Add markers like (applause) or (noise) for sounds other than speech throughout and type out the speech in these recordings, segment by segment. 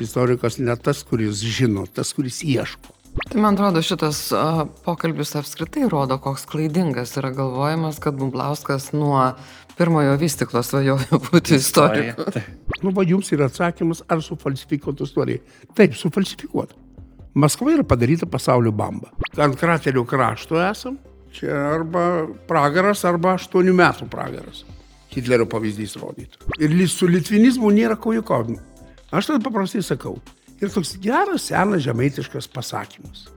Istorikas ne tas, kuris žino, tas, kuris ieško. Tai man atrodo, šitas a, pokalbis apskritai rodo, koks klaidingas yra galvojimas, kad Bumblauskas nuo pirmojo vystiklo svajojo būti istoriku. (laughs) Nu, va jums yra atsakymas, ar sufalsifikuota istorija. Taip, sufalsifikuota. Maskva yra padaryta pasaulio bamba. Ant kraterio krašto esam. Čia arba pragaras, arba aštuonių metų pragaras. Hitlerio pavyzdys rodytų. Ir su litvinizmu nėra ko juokauti. Aš tada paprastai sakau. Ir toks geras, senas žemaitiškas pasakymas.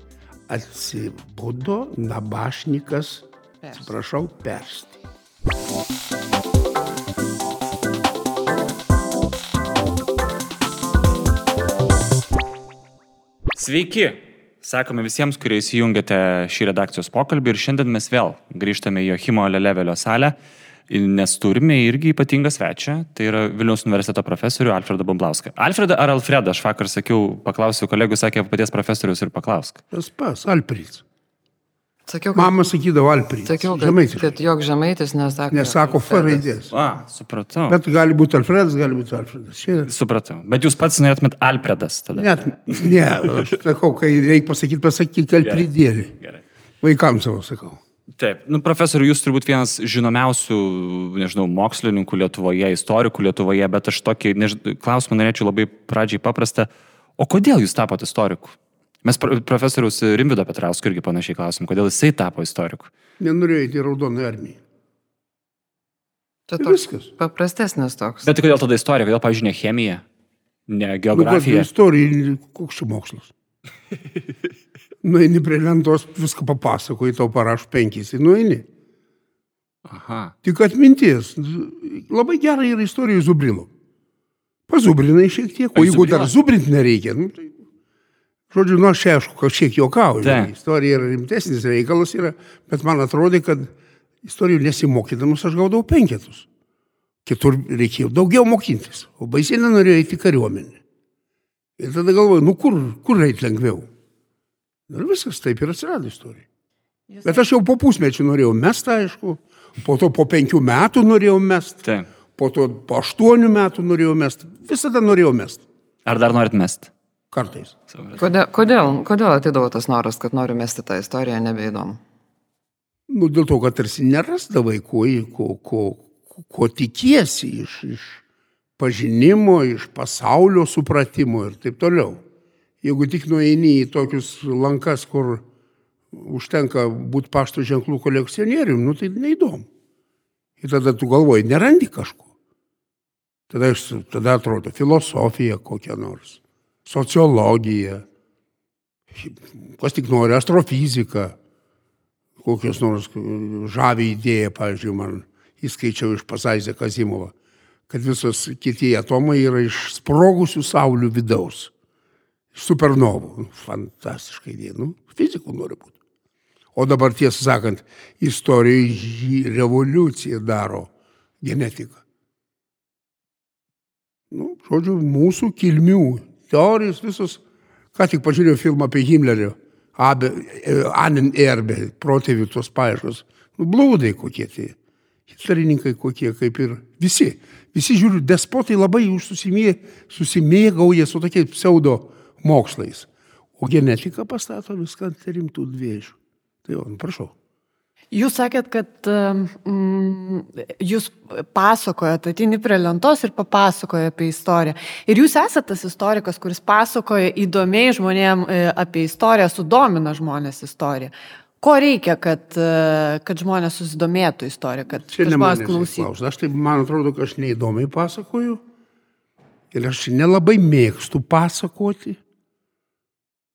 Atsibudo nabašnikas, atsiprašau, persti. Sveiki! Sakome visiems, kurie įsijungėte šį redakcijos pokalbį ir šiandien mes vėl grįžtame į Johimo Lelevelio salę, nes turime irgi ypatingą svečią, tai yra Vilniaus universiteto profesorių Alfredą Bumblauską. Alfredą ar Alfredą, aš vakar sakiau, paklausiau kolegų, sakė paties profesorius ir paklausk. Tas pas, Alprys. Sakiau, kad, Mama sakydavo Alprys. sakiau, kad, Žemaitiškai. kad jog žemaitis nesako. Nesako F Alfredas. raidės. A, supratau. Bet... Gali būti Alfredas, gali būti Alfredas. Čia Supratau. Bet jūs pats norėtumėt Alfredas tada. net, ne, aš sakau, kai reikia pasakyti, pasakyk Alpridėlį. Gerai. Vaikams savo sakau. Taip, nu, profesoriu, jūs turbūt vienas žinomiausių, nežinau, mokslininkų Lietuvoje, istorikų Lietuvoje, bet aš tokį než... klausimą norėčiau labai pradžiai paprastą. O kodėl jūs tapote istoriku? Mes pro- profesoriaus Rimvido Petrausko irgi panašiai klausim, kodėl jisai tapo istoriku. Nenorėjau įti į raudoną armiją. Tai toks viskas. paprastesnis toks. Bet tai kodėl tada istorija, kodėl, pavyzdžiui, ne chemija, ne Nu, geografija? istorija, koks čia mokslas. (laughs) Nueini prie lentos, viską papasakoji, tau parašo penkis, tai nueini. Aha. Tik atminties. Labai gerai yra istorija Zubrilo. Pazubrinai šiek tiek, o jeigu dar Zubrilą? zubrint nereikia, nu, tai, žodžiu, nu aš aišku, kažkiek juokauju. Istorija yra rimtesnis reikalas, yra, bet man atrodė, kad istorijų nesimokydamas aš gaudavau penketus. Kitur reikėjo daugiau mokintis, o baisiai nenorėjau eiti į kariuomenę. Ir tada galvoju, nu kur, kur eiti lengviau. Ir viskas taip ir atsirado istorija. Bet aš jau po pusmečio norėjau mest, aišku, po to po penkių metų norėjau mest, Taip. po to po aštuonių metų norėjau mest, visada norėjau mest. Ar dar norit mest? Kartais. Kodėl, kodėl, kodėl atidavo tas noras, kad noriu mesti tą istoriją, nebeįdomu? Nu, dėl to, kad tarsi nerasdavai, ko, ko, ko, ko tikiesi iš, iš pažinimo, iš pasaulio supratimo ir taip toliau. Jeigu tik nueini į tokius lankas, kur užtenka būti pašto ženklų kolekcionieriumi, nu tai neįdomu. Ir tada tu galvoji, nerandi kažko. Tada, tada atrodo filosofija kokia nors, sociologija, kas tik nori, astrofizika kokios nors žavį idėją, pavyzdžiui, man įskaičiau iš Pasaizė Kazimovo, kad visos kiti atomai yra iš sprogusių saulių vidaus. Supernovų. Fantastiškai idėja. Nu, fizikų nori būti. O dabar tiesą sakant, istorijoje jį revoliuciją daro genetika. Nu, žodžiu, mūsų kilmių teorijos visos, ką tik pažiūrėjau filmą apie Himlerio, Abe, e, Anen Erbe, protėvių tos paieškos. Nu, blūdai kokie tie. Hitlerininkai kokie, kaip ir visi. Visi žiūriu, despotai labai susimėgauja su tokiais pseudo mokslais. O genetika pastato viską ant rimtų dviejų. Tai jau, nu, prašau. Jūs sakėt, kad mm, jūs pasakojate, atini prie lentos ir papasakoja apie istoriją. Ir jūs esate tas istorikas, kuris pasakoja įdomiai žmonėm e, apie istoriją, sudomina žmonės istoriją. Ko reikia, kad, e, kad žmonės susidomėtų istoriją, kad, kad žmonės klausytų? Aš taip, man atrodo, kad aš neįdomiai pasakoju. Ir aš nelabai mėgstu pasakoti.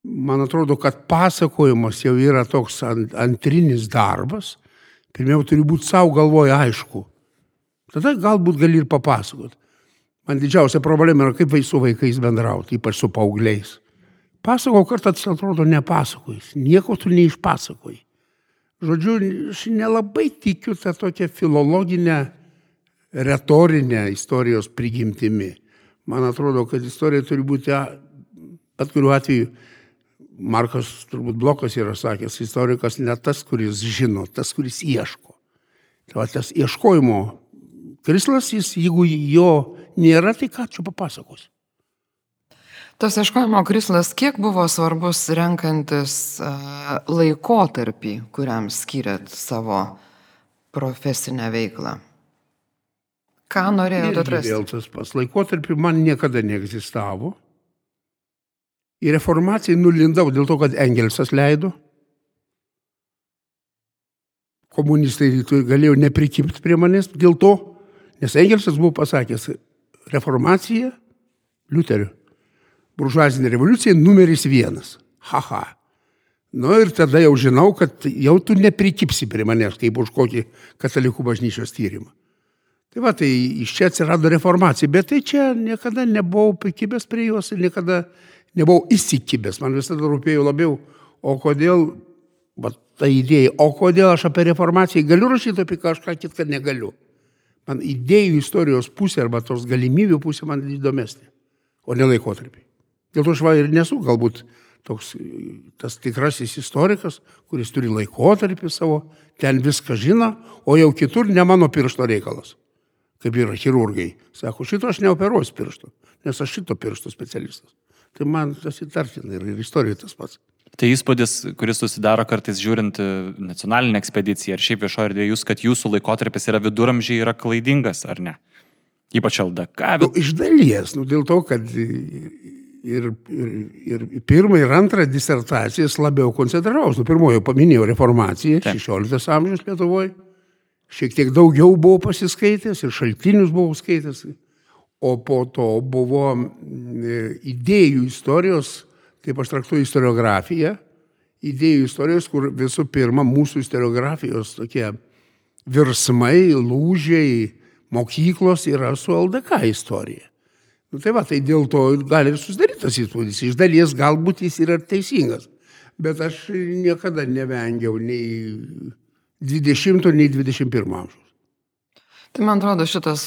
Man atrodo, kad pasakojimas jau yra toks ant, antrinis darbas. Pirmiau turi būti savo galvoje aišku. Tada galbūt gali ir papasakot. Man didžiausia problema yra, kaip su vaikais bendrauti, ypač su paaugliais. Pasakau, kartais atrodo nepasakojus. Nieko tu neišpasakoji. Žodžiu, aš nelabai tikiu tą tokią filologinę, retorinę istorijos prigimtimi. Man atrodo, kad istorija turi būti, bet kuriuo atveju, Markas turbūt blokas yra sakęs, istorikas ne tas, kuris žino, tas, kuris ieško. Tai va, tas ieškojimo krislas, jis, jeigu jo nėra, tai ką čia papasakos? Tas ieškojimo krislas kiek buvo svarbus renkantis laikotarpį, kuriam skiriat savo profesinę veiklą? Ką norėjote atrasti? Vėl tas pats laikotarpį man niekada neegzistavo. Į reformaciją nulindau dėl to, kad Engelsas leido. Komunistai galėjo neprikipti prie manęs dėl to, nes Engelsas buvo pasakęs, reformacija Liuterio, buržuazinė revoliucija numeris vienas. Haha. Nu ir tada jau žinau, kad jau tu neprikipsi prie manęs, kaip už kokį katalikų bažnyčios tyrimą. Tai va, tai iš čia atsirado reformacija, bet tai čia niekada nebuvau prikibęs prie jos ir niekada nebuvau įsikibęs. Man visada rūpėjo labiau, o kodėl, va, ta idėja, o kodėl aš apie reformaciją galiu rašyti apie kažką kitką negaliu. Man idėjų istorijos pusė arba tos galimybių pusė man įdomesnė, o ne laikotarpiai. Dėl to aš va ir nesu galbūt toks tas tikrasis istorikas, kuris turi laikotarpį savo, ten viską žino, o jau kitur ne mano piršto reikalas kaip yra chirurgai. Sako, šito aš neoperuosiu piršto, nes aš šito piršto specialistas. Tai man tas įtartina ir, istorija tas pats. Tai įspūdis, kuris susidaro kartais žiūrint e, nacionalinę ekspediciją ar šiaip viešoje erdvėje, jūs, kad jūsų laikotarpis yra viduramžiai, yra klaidingas, ar ne? Ypač LDK. Nu, iš dalies, nu, dėl to, kad ir, ir, ir pirmą ir antrą disertacijas labiau koncentravausi. Nu, pirmojo paminėjau reformaciją, Taip. 16 amžius Lietuvoje. Šiek tiek daugiau buvau pasiskaitęs ir šaltinius buvau skaitęs. O po to buvo mm, idėjų istorijos, kaip aš traktuoju istoriografiją, idėjų istorijos, kur visų pirma mūsų istoriografijos tokie virsmai, lūžiai, mokyklos yra su LDK istorija. Nu, tai va, tai dėl to gali ir susidaryti tas įspūdis. Iš dalies galbūt jis yra teisingas, bet aš niekada nevengiau nei 20, nei 21 amžiaus. Tai man atrodo, šitas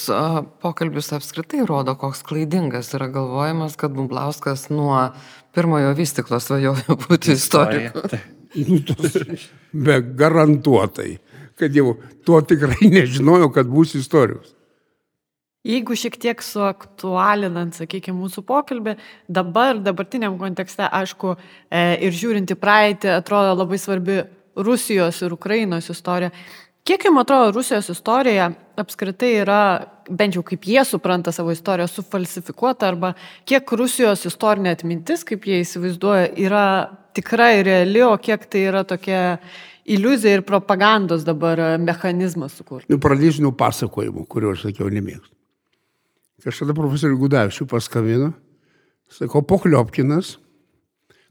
pokalbis apskritai rodo, koks klaidingas yra galvojimas, kad Bumblauskas nuo pirmojo vystiklo svajojo (laughs) būti istoriku. Tos, (laughs) be garantuotai, kad jau to tikrai (laughs) nežinojau, kad bus istorijos. Jeigu šiek tiek suaktualinant, sakykime, mūsų pokalbį, dabar, dabartiniam kontekste, aišku, e, ir žiūrint į praeitį, atrodo labai svarbi Rusijos ir Ukrainos istorija. Kiek jums atrodo Rusijos istorija apskritai yra, bent jau kaip jie supranta savo istoriją, sufalsifikuota, arba kiek Rusijos istorinė atmintis, kaip jie įsivaizduoja, yra tikra ir reali, o kiek tai yra tokia iliuzija ir propagandos dabar mechanizmas sukurtas. Nu, pradėsiu nuo pasakojimų, kuriuo aš sakiau nemėgstu. Kažkada profesoriui Gudavičiu paskambino, sako, Pokliopkinas,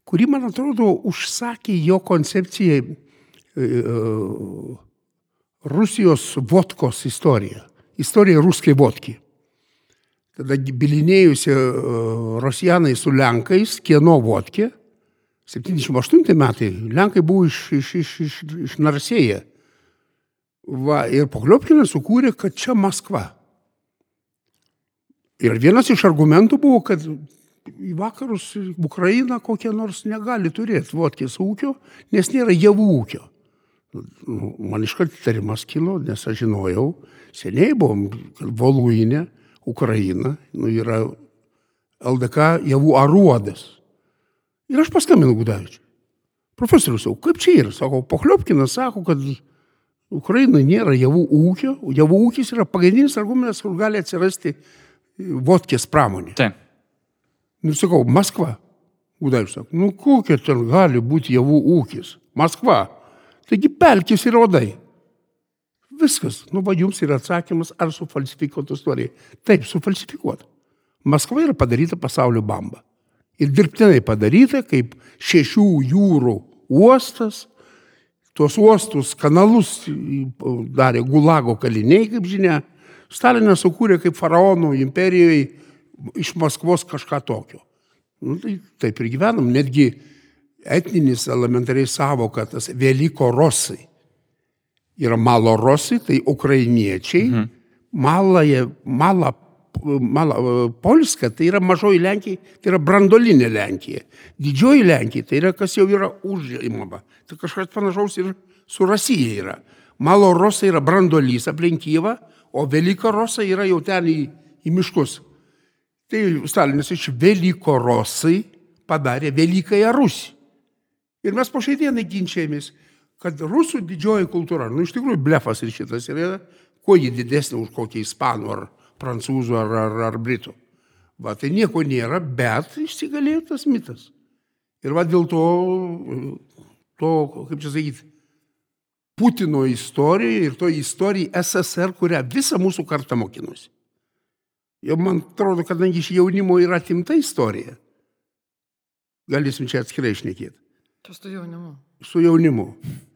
kurį, man atrodo, užsakė jo koncepcijai e, e, Rusijos vodkos istorija. Istorija ruskai vodki. Tada bilinėjusi e, Rosijanai su Lenkais, kieno vodkė, 78 metai, Lenkai buvo iš, iš, iš, iš, iš Narsėje. Va, ir Pokliopkinas sukūrė, kad čia Maskva. Ir vienas iš argumentų buvo, kad į vakarus Ukraina kokia nors negali turėti vodkės ūkio, nes nėra javų ūkio. Man iškart tarimas kilo, nes aš žinojau, seniai buvom, Voluinė, Ukraina, nu, yra LDK javų aruodas. Ir aš paskambinau Gudavičiui. Profesorius, sako, kaip čia yra? Sako, Pokliopkinas sako, kad Ukrainoje nėra javų ūkio, javų ūkis yra pagrindinis argumentas, kur gali atsirasti vodkės pramonė. Taip. Nu, sakau, Maskva. Gudavičius sako, nu kokia ten gali būti javų ūkis? Maskva. Taigi pelkis ir odai. Viskas. Nu, va jums yra atsakymas, ar sufalsifikuota istorija. Taip, sufalsifikuota. Maskva yra padaryta pasaulio bamba. Ir dirbtinai padaryta kaip šešių jūrų uostas. Tuos uostus, kanalus darė Gulago kaliniai, kaip žinia. Stalinas sukūrė kaip faraonų imperijoje iš Maskvos kažką tokio. Nu, tai taip ir gyvenam. Netgi etninis elementariai savoka, tas Veliko Rosai. Yra malo Rosai, tai ukrainiečiai. Mhm. Malaje, mala, mala, Polska, tai yra mažoji Lenkija, tai yra brandolinė Lenkija. Didžioji Lenkija, tai yra kas jau yra užimama. Tai kažkas panašaus ir su Rasija yra. Malo Rosai yra brandolys aplink Kyivą, o Velika Rosa yra jau ten į, į miškus. Tai Stalinas iš Velykorosai padarė Velykąją Rusiją. Ir mes po šiai dienai ginčiamės, kad rusų didžioji kultūra, nu iš tikrųjų blefas ir šitas yra, kuo ji didesnė už kokį ispanų ar prancūzų ar, ar, ar britų. Va, tai nieko nėra, bet išsigalėjo tas mitas. Ir va dėl to, to kaip čia sakyti, Putino istorija ir to istorija SSR, kurią visą mūsų kartą mokinusi. Jau man atrodo, kadangi iš jaunimo yra atimta istorija, galėsim čia atskirai išnekėti. Čia su jaunimu. Su jaunimu.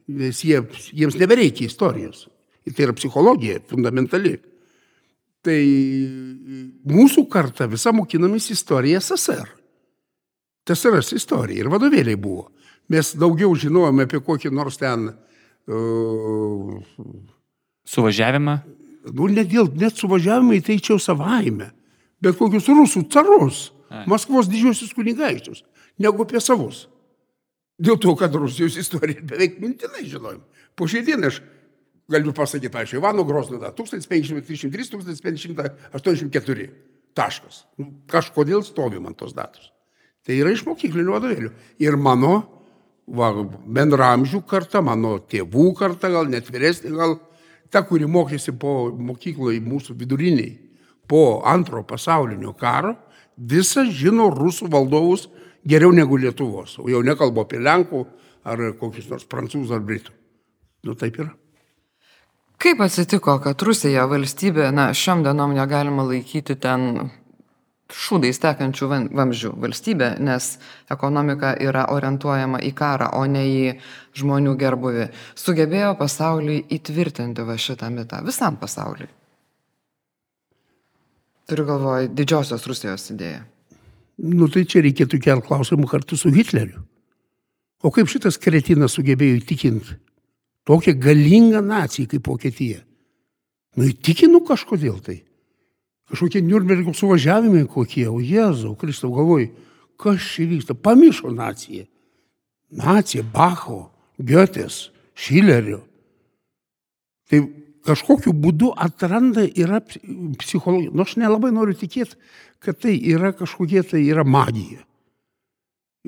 Nes jie, jiems nebereikia istorijos. Ir tai yra psichologija, fundamentali. Tai mūsų karta visa mokinomis istoriją SSR. TSRS istorija ir vadovėliai buvo. Mes daugiau žinojome apie kokį nors ten uh, Suvažiavimą? nu, net, dėl, net suvažiavimai tai čia jau savaime, bet kokius rusų carus, Ai. Maskvos didžiosius kunigaikščius, negu apie savus. Dėl to, kad Rusijos istoriją beveik mintinai žinojom. Po šiai dieną aš galiu pasakyti, pavyzdžiui, Ivano Grosno data 1533-1584. Taškas. Nu, Kažkodėl stovim ant tos datos. Tai yra iš mokyklinių vadovėlių. Ir mano va, bendramžių karta, mano tėvų karta, gal net vyresnė, gal ta, kuri mokėsi po mokykloje mūsų viduriniai, po antro pasaulinio karo, visą žino rusų valdovus geriau negu Lietuvos. O jau nekalbu apie Lenkų ar kokius nors prancūzų ar britų. Nu taip yra. Kaip atsitiko, kad Rusija valstybė, na, šiom dienom negalima laikyti ten šūdais tekančių vamzdžių valstybė, nes ekonomika yra orientuojama į karą, o ne į žmonių gerbuvį, sugebėjo pasauliui įtvirtinti va šitą mitą, visam pasauliui. Turiu galvoje didžiosios Rusijos idėją. Nu tai čia reikėtų kelti klausimų kartu su Hitleriu. O kaip šitas kretinas sugebėjo įtikinti tokią galingą naciją kaip Vokietija? Nu įtikinu kažkodėl tai. Kažkokie Nürnbergo suvažiavimai kokie, o Jėzau, Kristau galvoj, kas čia vyksta? Pamišo nacija. Nacija Bacho, Goetės, Šilerio. Tai kažkokiu būdu atranda yra psichologija. Nors aš nelabai noriu tikėti, kad tai yra kažkokie tai yra magija.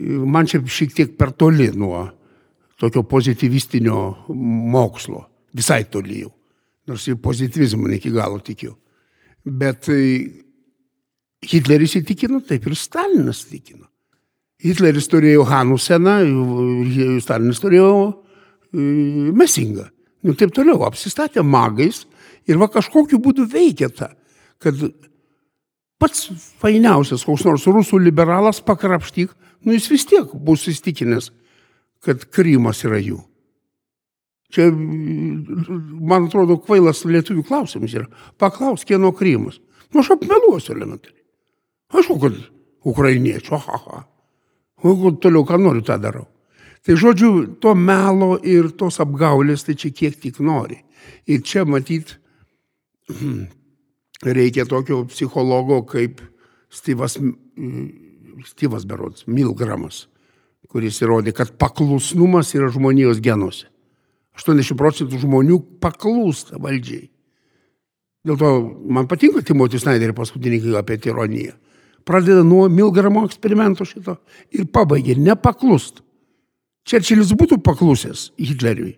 Man čia šiek tiek per toli nuo tokio pozitivistinio mokslo. Visai toli jau. Nors į pozitivizmą ne iki galo tikiu. Bet tai Hitleris įtikino, taip ir Stalinas įtikino. Hitleris turėjo Hanuseną, Stalinas turėjo e, Mesingą. Nu taip toliau, apsistatė magais ir va kažkokiu būdu veikia ta, kad pats fainiausias koks nors rusų liberalas pakrapštyk, nu jis vis tiek bus įstikinęs, kad Krymas yra jų. Čia, man atrodo, kvailas lietuvių klausimas yra. Paklaus, kieno Krymas. Nu, aš apmeluosiu elementariai. Aišku, kad ukrainiečių, aha, aha. O toliau, ką noriu, tą darau. Tai žodžiu, to melo ir tos apgaulės, tai čia kiek tik nori. Ir čia matyt, (clears throat) reikia tokio psichologo kaip Styvas, Styvas Berods, Milgramas, kuris įrodė, kad paklusnumas yra žmonijos genuose. 80 procentų žmonių paklūsta valdžiai. Dėl to man patinka Timotis Snyderį paskutinį knygą apie tironiją. Pradeda nuo Milgramo eksperimento šito ir pabaigia nepaklust. Čerčilis būtų paklusęs Hitleriui.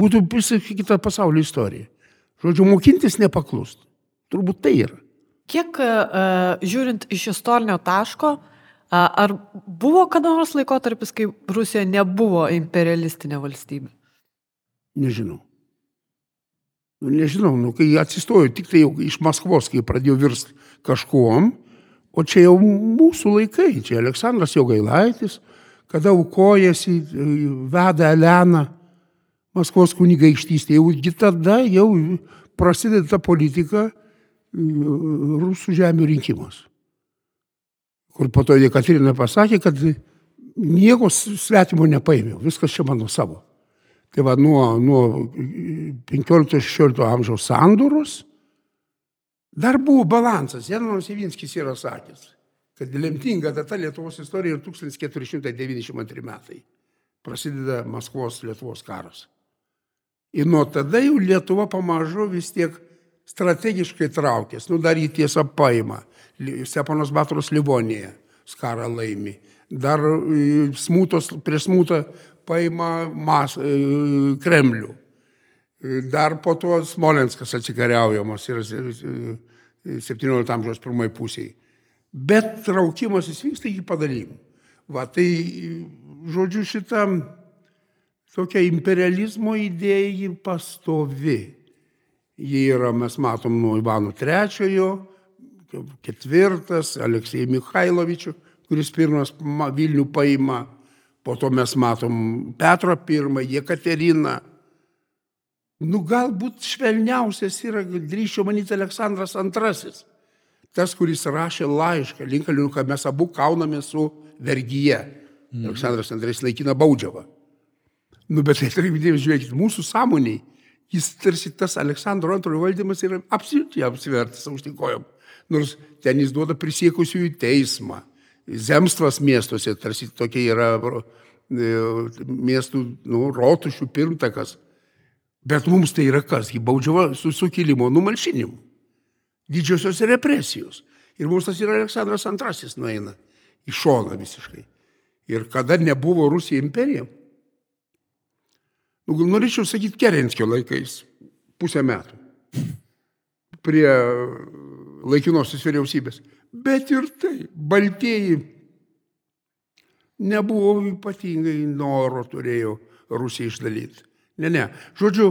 Būtų visą kitą pasaulio istoriją. Žodžiu, mokintis nepaklust. Turbūt tai yra. Kiek uh, žiūrint iš istorinio taško, uh, ar buvo kada nors laikotarpis, kai Rusija nebuvo imperialistinė valstybė? Nežinau. Nu, nežinau, nu, kai atsistojo tik tai jau iš Maskvos, kai pradėjo virsti kažkuom, o čia jau mūsų laikai, čia Aleksandras Jogailaitis, kada aukojasi, veda Eleną Maskvos kunigaikštystė, jau tada jau prasideda ta politika rusų žemių rinkimas. Kur po to Jekaterina pasakė, kad nieko svetimo nepaėmiau, viskas čia mano savo. Tai va nuo, nuo 15-16 amžiaus sandūros dar buvo balansas. Janonas Ivinskis yra sakęs, kad lemtinga data Lietuvos istorijoje 1492 metai. Prasideda Maskvos Lietuvos karas. Ir nuo tada jau Lietuva pamažu vis tiek strategiškai traukės, nu dar jį tiesą paima. Stepanos Batoros Livonėje skarą laimi. Dar e, smūtos, prieš smūtą paima mas, e, Kremlių. E, dar po to Smolenskas atsikariaujamas yra 17 amžiaus pirmoji pusėje. Bet traukimas jis vyksta iki padalymų. Va, tai, žodžiu, šitą tokia imperializmo idėja pastovi. Jie yra, mes matom, nuo Ivano III, ketvirtas, Aleksėjai Mikhailovičių, kuris pirmas Vilnių paima, po to mes matom Petro I, Jekateriną. Nu, galbūt švelniausias yra, drįšiu manyti, Aleksandras II. Tas, kuris rašė laišką Linkaliu, kad mes abu kauname su vergyje. Mm. Aleksandras II laikina baudžiavą. Nu, bet tai atkreipkite, žiūrėkit, mūsų sąmoniai, jis tarsi tas Aleksandro antrojo valdymas yra absoliučiai apsivertęs aukštikojom. Nors ten jis duoda prisiekusiųjų teismą. Zemstvas miestuose tarsi tokia yra e, miestų nu, rotušių pirmtakas. Bet mums tai yra kas? Ji baudžiava su sukilimo numalšinimu. Didžiosios represijos. Ir mums tas yra Aleksandras II nueina į šoną visiškai. Ir kada nebuvo Rusija imperija, nu, norėčiau sakyti Kerenskio laikais, pusę metų, prie laikinosios vyriausybės. Bet ir tai, baltieji nebuvo ypatingai noro turėjo Rusiją išdalyti. Ne, ne. Žodžiu.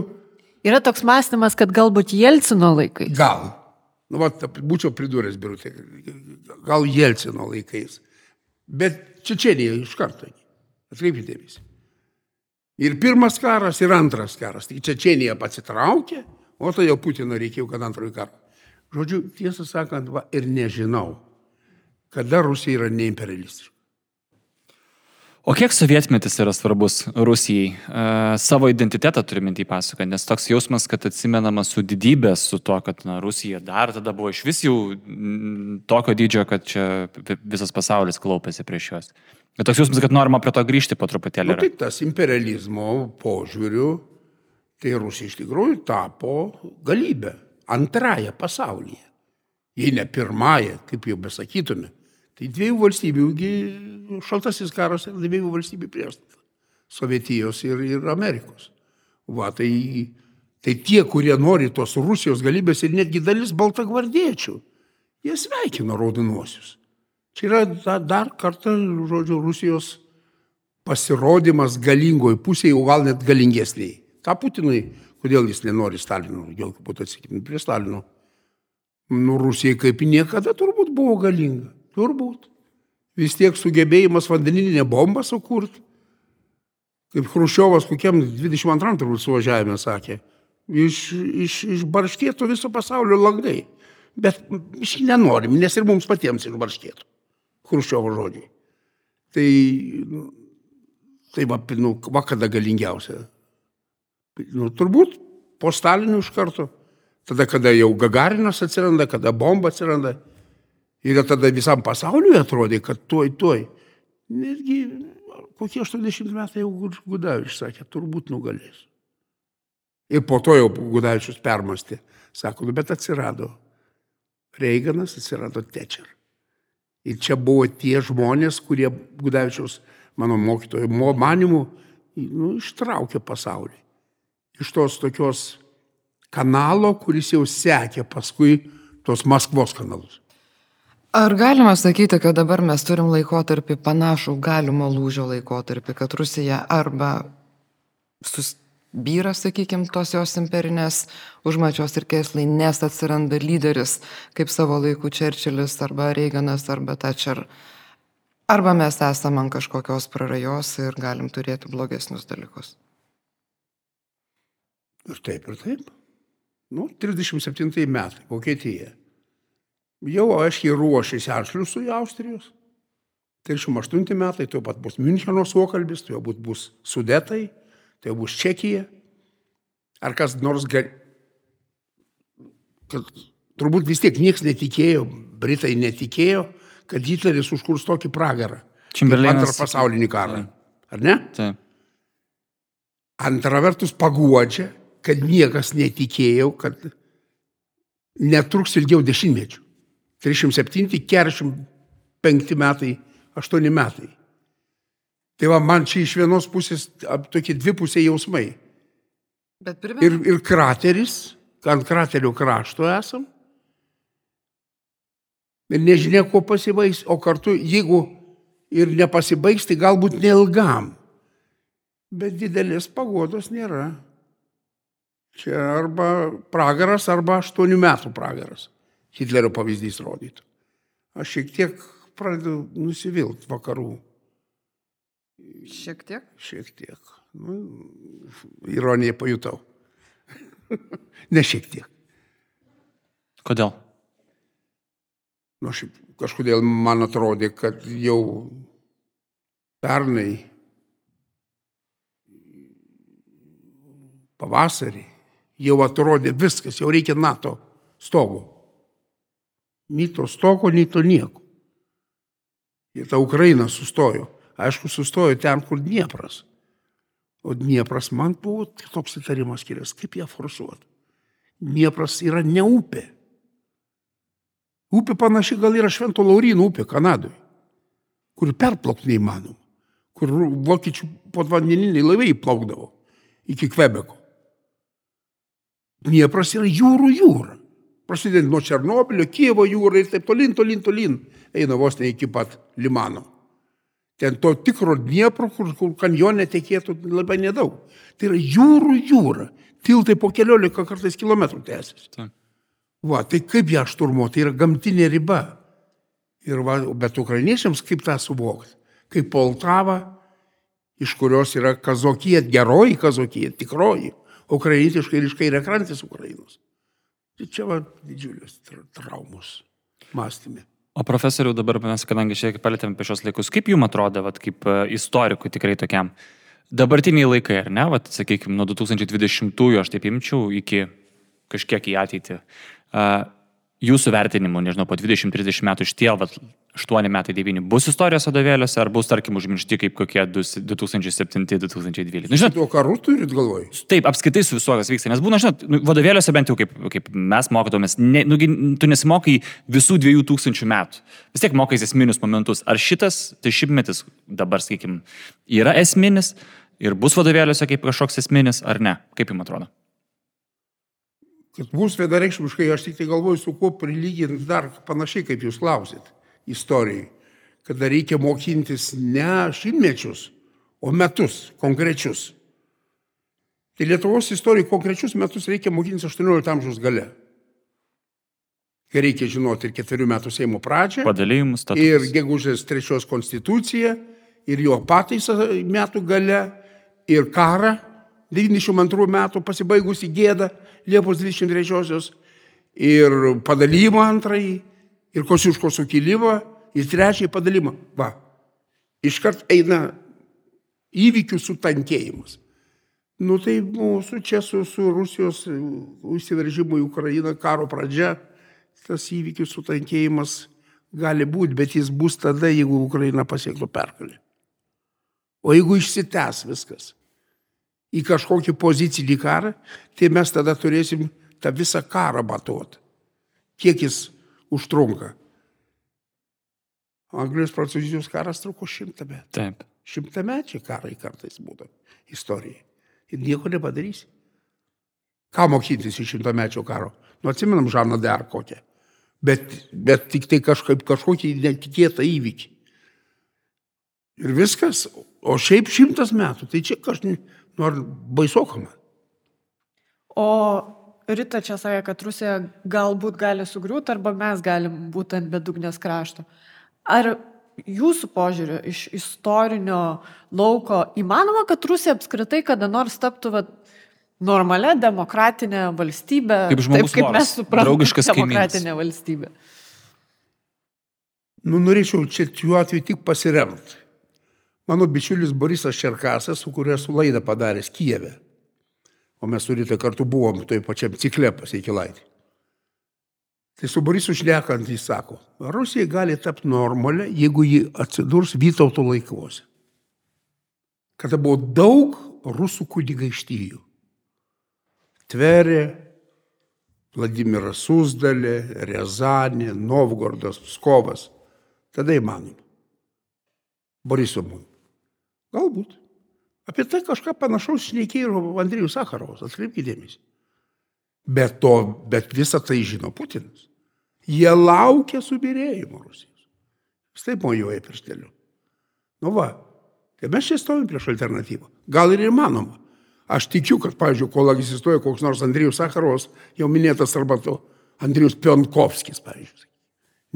Yra toks mąstymas, kad galbūt Jelcino laikais. Gal. Nu, va, būčiau pridūręs, birutė. Gal Jelcino laikais. Bet Čečenija iš karto. Atkreipkite dėmesį. Ir pirmas karas, ir antras karas. Tai Čečenija pasitraukė, o tai jau Putino reikėjo, kad antroji karą. Žodžiu, tiesą sakant, va, ir nežinau, kada Rusija yra neimperialistiška. O kiek sovietmetis yra svarbus Rusijai? E, savo identitetą turime į pasaką, nes toks jausmas, kad atsimenama su didybė, su to, kad na, Rusija dar tada buvo iš vis jau tokio dydžio, kad čia visas pasaulis klaupėsi prieš juos. Bet toks jausmas, kad norima prie to grįžti po truputėlį. Na, nu, tai tas imperializmo požiūriu, tai Rusija iš tikrųjų tapo galybė antrąją pasaulyje. Jei ne pirmąją, kaip jau besakytume. Tai dviejų valstybių, šaltasis karas yra dviejų valstybių priešstata. Sovietijos ir, ir Amerikos. Va, tai, tai tie, kurie nori tos Rusijos galybės ir netgi dalis baltagvardiečių, jie sveikino raudonuosius. Čia yra da, dar kartą, žodžiu, Rusijos pasirodymas galingoj pusėje, o gal net galingesniai. Ta Putinui Kodėl jis nenori Stalino, jokių būtų atsakymų prie Stalino? Nu, Rusija kaip niekada turbūt buvo galinga. Turbūt. Vis tiek sugebėjimas vandeninę bombą sukurti. Kaip Hruščiovas kokiam 22 turbūt suvažiavime sakė. Iš, iš, išbarškėtų viso pasaulio langai. Bet iš nenorim, nes ir mums patiems išbarškėtų. Hruščiovo žodžiai. Tai, tai va, nu, va kada galingiausia Nu, turbūt po Stalino iš karto. Tada, kada jau Gagarinas atsiranda, kada bomba atsiranda. Ir tada visam pasauliui atrodė, kad tuoj, tuoj. Netgi kokie 80 metai jau Gudavičius sakė, turbūt nugalės. Ir po to jau Gudavičius permastė. Sako, nu, bet atsirado Reiganas, atsirado Tečer. Ir čia buvo tie žmonės, kurie Gudavičiaus, mano mokytojo, manimų, nu, ištraukė pasaulį iš tos tokios kanalo, kuris jau sekė paskui tos Maskvos kanalus. Ar galima sakyti, kad dabar mes turim laikotarpį panašų galimo lūžio laikotarpį, kad Rusija arba susbyra, sakykime, tos jos imperinės užmačios ir kėslai, nes atsiranda lyderis, kaip savo laikų Čerčilis arba Reiganas arba Thatcher, arba mes esame ant kažkokios prarajos ir galim turėti blogesnius dalykus. Ir taip, ir taip. Nu, 37 metai, Vokietija. Jau aiškiai ruošiasi atšliusui Austrijos. 38 metai, tuo pat bus Müncheno suokalbis, tuo būt bus Sudetai, tai bus Čekija. Ar kas nors gali... Turbūt vis tiek niekas netikėjo, Britai netikėjo, kad Hitleris užkurs tokį pragarą. Čimberlinas. Antrą pasaulinį karą. Ar ne? Taip. Antra vertus paguodžia, kad niekas netikėjo, kad netruks ilgiau dešimtmečių. 307, 45 metai, 8 metai. Tai va, man čia iš vienos pusės tokie dvipusiai jausmai. Bet Ir, ir krateris, ant kraterio krašto esam. Ir nežinia, kuo pasibaigs, o kartu, jeigu ir nepasibaigs, tai galbūt neilgam. Bet didelės pagodos nėra. Čia arba pragaras, arba aštuonių metų pragaras. Hitlerio pavyzdys rodytų. Aš šiek tiek pradedu nusivilti vakarų. šiek tiek. Šiek tiek. Nu, ironiją pajutau. (laughs) ne šiek tiek. Kodėl? Nu, šiaip kažkodėl man atrodė, kad jau pernai pavasarį jau atrodė viskas, jau reikia NATO stogo. Nei to stogo, nei to nieko. Ir ta Ukraina sustojo. Aišku, sustojo ten, kur Dniepras. O Dniepras man buvo toks įtarimas kilęs, kaip ją forsuoti. Dniepras yra ne upė. Upė panaši gal yra Švento Laurino upė Kanadoje, kur perplaukti neįmanoma, kur vokiečių podvandeniniai laivai plaukdavo iki Kvebeko. Dniepras yra jūrų jūra. Prasidedant nuo Černobilio, Kievo jūra ir taip tolin, tolin, tolin, eina vos ne iki pat Limano. Ten to tikro Dniepro, kur, kur kanjonė tekėtų labai nedaug. Tai yra jūrų jūra. Tiltai po keliolika kartais kilometrų tęsiasi. Va, tai kaip ją šturmuoti, tai yra gamtinė riba. Ir va, bet ukrainiečiams kaip tą suvokti? Kaip Poltava, iš kurios yra kazokija, geroji kazokija, tikroji, ukrainietiškai ir iš kairiakrantės Ukrainos. Tai čia va didžiulės tra traumos mąstymė. O profesoriau, dabar mes, kadangi šiek tiek palėtėm apie šios laikus, kaip jums atrodo, vat, kaip e, istorikui tikrai tokiam, dabartiniai laikai, ar ne, vat, sakykime, nuo 2020-ųjų aš taip imčiau iki kažkiek į ateitį. Uh, jūsų vertinimu, nežinau, po 20-30 metų iš tie, vat, 8 metai 9 bus istorijos vadovėliuose, ar bus, tarkim, užmiršti kaip kokie 2007-2012. Nu, žinot, Tuo karu turit galvoj? Taip, apskaitai su visuo, kas vyksta. Nes būna, žinot, nu, vadovėliuose bent jau kaip, kaip mes mokytomės, ne, nugi, tu nesimokai visų dviejų tūkstančių metų. Vis tiek mokais esminius momentus. Ar šitas, tai šimtmetis dabar, sakykim, yra esminis ir bus vadovėliuose kaip kažkoks esminis, ar ne? Kaip jums atrodo? Kad bus vienareikšmiškai, aš tik tai galvoju, su kuo prilyginti dar panašiai, kaip jūs klausit istorijai. Kada reikia mokintis ne šimtmečius, o metus konkrečius. Tai Lietuvos istorijai konkrečius metus reikia mokintis 18 amžiaus gale. Kai reikia žinoti ir ketverių metų Seimo pradžią, Padalymus, ir gegužės trečios konstituciją, ir jo pataisą metų gale, ir karą 92 metų pasibaigusi gėdą Liepos 23-osios, ir padalymą antrąjį, ir Kosiuško sukilimą, ir trečiąjį padalymą. Va, iškart eina įvykių sutankėjimas. Nu tai mūsų čia su, su Rusijos įsiveržimu į Ukrainą karo pradžia, tas įvykių sutankėjimas gali būti, bet jis bus tada, jeigu Ukraina pasiektų pergalę. O jeigu išsitęs viskas į kažkokį pozicinį karą, tai mes tada turėsim tą visą karą matuoti. Kiek jis užtrunka. Anglijos prancūzijos karas truko šimtą metų. Taip. Šimtamečiai karai kartais būna istorijai. Ir nieko nepadarysi. Ką mokytis iš šimtamečio karo? Nu, atsimenam Žaną Dar kokią. Bet, bet tik tai kažkaip kažkokį netikėtą įvykį. Ir viskas. O šiaip šimtas metų. Tai čia kažkaip, nu, ar baisokama. O Rita čia sakė, kad Rusija galbūt gali sugriūti arba mes galim būti ant bedugnės krašto. Ar jūsų požiūriu iš istorinio lauko įmanoma, kad Rusija apskritai kada nors taptų vat, normalia demokratinė valstybė, Kaip žmogus taip kaip mes suprantame draugiškas kaimynas. demokratinė valstybė? Nu, norėčiau čia šiuo atveju tik pasiremti. Mano bičiulis Borisas Čerkasas, su kuriuo esu laidą padaręs Kijeve. O mes su Rita kartu buvom toj pačiam cikle pasiekilaitį. Tai su Borisu šnekant jis sako, Rusija gali tapti normalia, jeigu ji atsidurs Vytauto laikuose. Kada buvo daug rusų kunigaikštyjų. Tverė, Vladimiras Susdalė, Rezanė, Novgordas, Pskovas. Tada įmanoma. Borisovui. Galbūt. Apie tai kažką panašaus šnekėjo ir Andrijus Sakarovas, atkreipkite dėmesį. Bet, to, bet visą tai žino Putinas. Jie laukia subirėjimo Rusijos. Jis taip mojuoja piršteliu. Nu va, tai mes čia stovim prieš alternatyvą. Gal ir įmanoma. Aš tikiu, kad, pavyzdžiui, kol egzistuoja koks nors Andrijus Sakarovas, jau minėtas arba to Andrijus Pionkovskis, pavyzdžiui.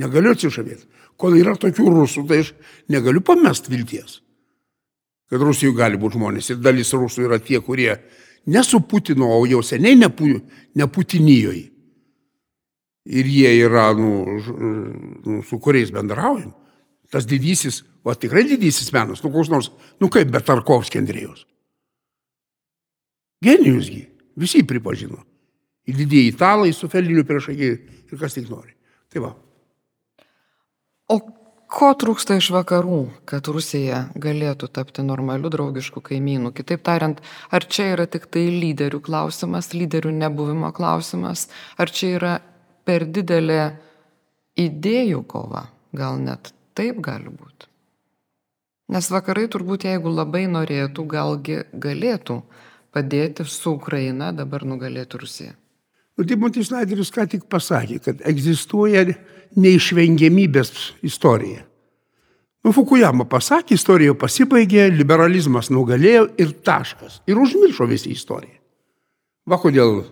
Negaliu atsižavėti. Kol yra tokių rusų, tai aš negaliu pamest vilties, kad Rusijoje gali būti žmonės. Ir dalis rusų yra tie, kurie ne su Putinu, o jau seniai nepu, neputinijoje. Ir jie yra, nu, nu, su kuriais bendraujam. Tas didysis, o tikrai didysis menas, nu koks nors, nu kaip Betarkovskis Andrėjus. Genijusgi, visi pripažino. Ir didieji italai su Feliniu priešakį ir kas tik nori. Tai va. O ko trūksta iš vakarų, kad Rusija galėtų tapti normaliu draugišku kaimynu? Kitaip tariant, ar čia yra tik tai lyderių klausimas, lyderių nebuvimo klausimas, ar čia yra per didelė idėjų kova? Gal net taip gali būti. Nes vakarai turbūt, jeigu labai norėtų, galgi galėtų padėti su Ukraina dabar nugalėti Rusiją. Nu, Timotis Snyderis ką tik pasakė, kad egzistuoja neišvengiamybės istorija. Nu, Fukuyama pasakė, istorija pasibaigė, liberalizmas nugalėjo ir taškas. Ir užmiršo visi istoriją. Va kodėl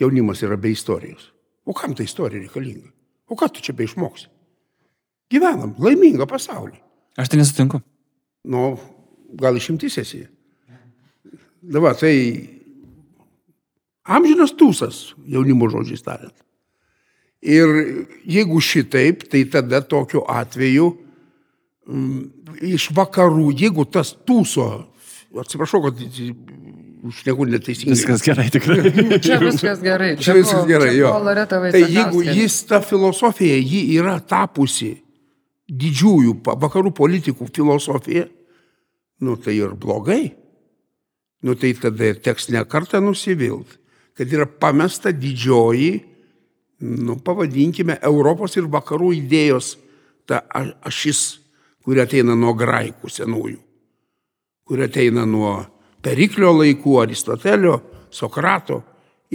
jaunimas yra be istorijos. O kam ta istorija reikalinga? O ką tu čia be išmoksi? Gyvenam laimingą pasaulį. Aš tai nesutinku. Nu, gal išimtis esi. Dabar tai amžinas tūsas, jaunimo žodžiais tariant. Ir jeigu šitaip, tai tada tokiu atveju m, iš vakarų, jeigu tas tūso, atsiprašau, kad šneku neteisingai. Viskas gerai, tikrai. (laughs) Čia viskas gerai. Čia viskas buvo- gerai, čia jo. Tai jeigu jis ta filosofija, ji yra tapusi didžiųjų vakarų politikų filosofija, nu tai ir blogai. Nu tai tada teks ne kartą nusivilt, kad yra pamesta didžioji, nu pavadinkime, Europos ir vakarų idėjos ta ašis, kuri ateina nuo graikų senųjų, kuri ateina nuo Periklio laikų, Aristotelio, Sokrato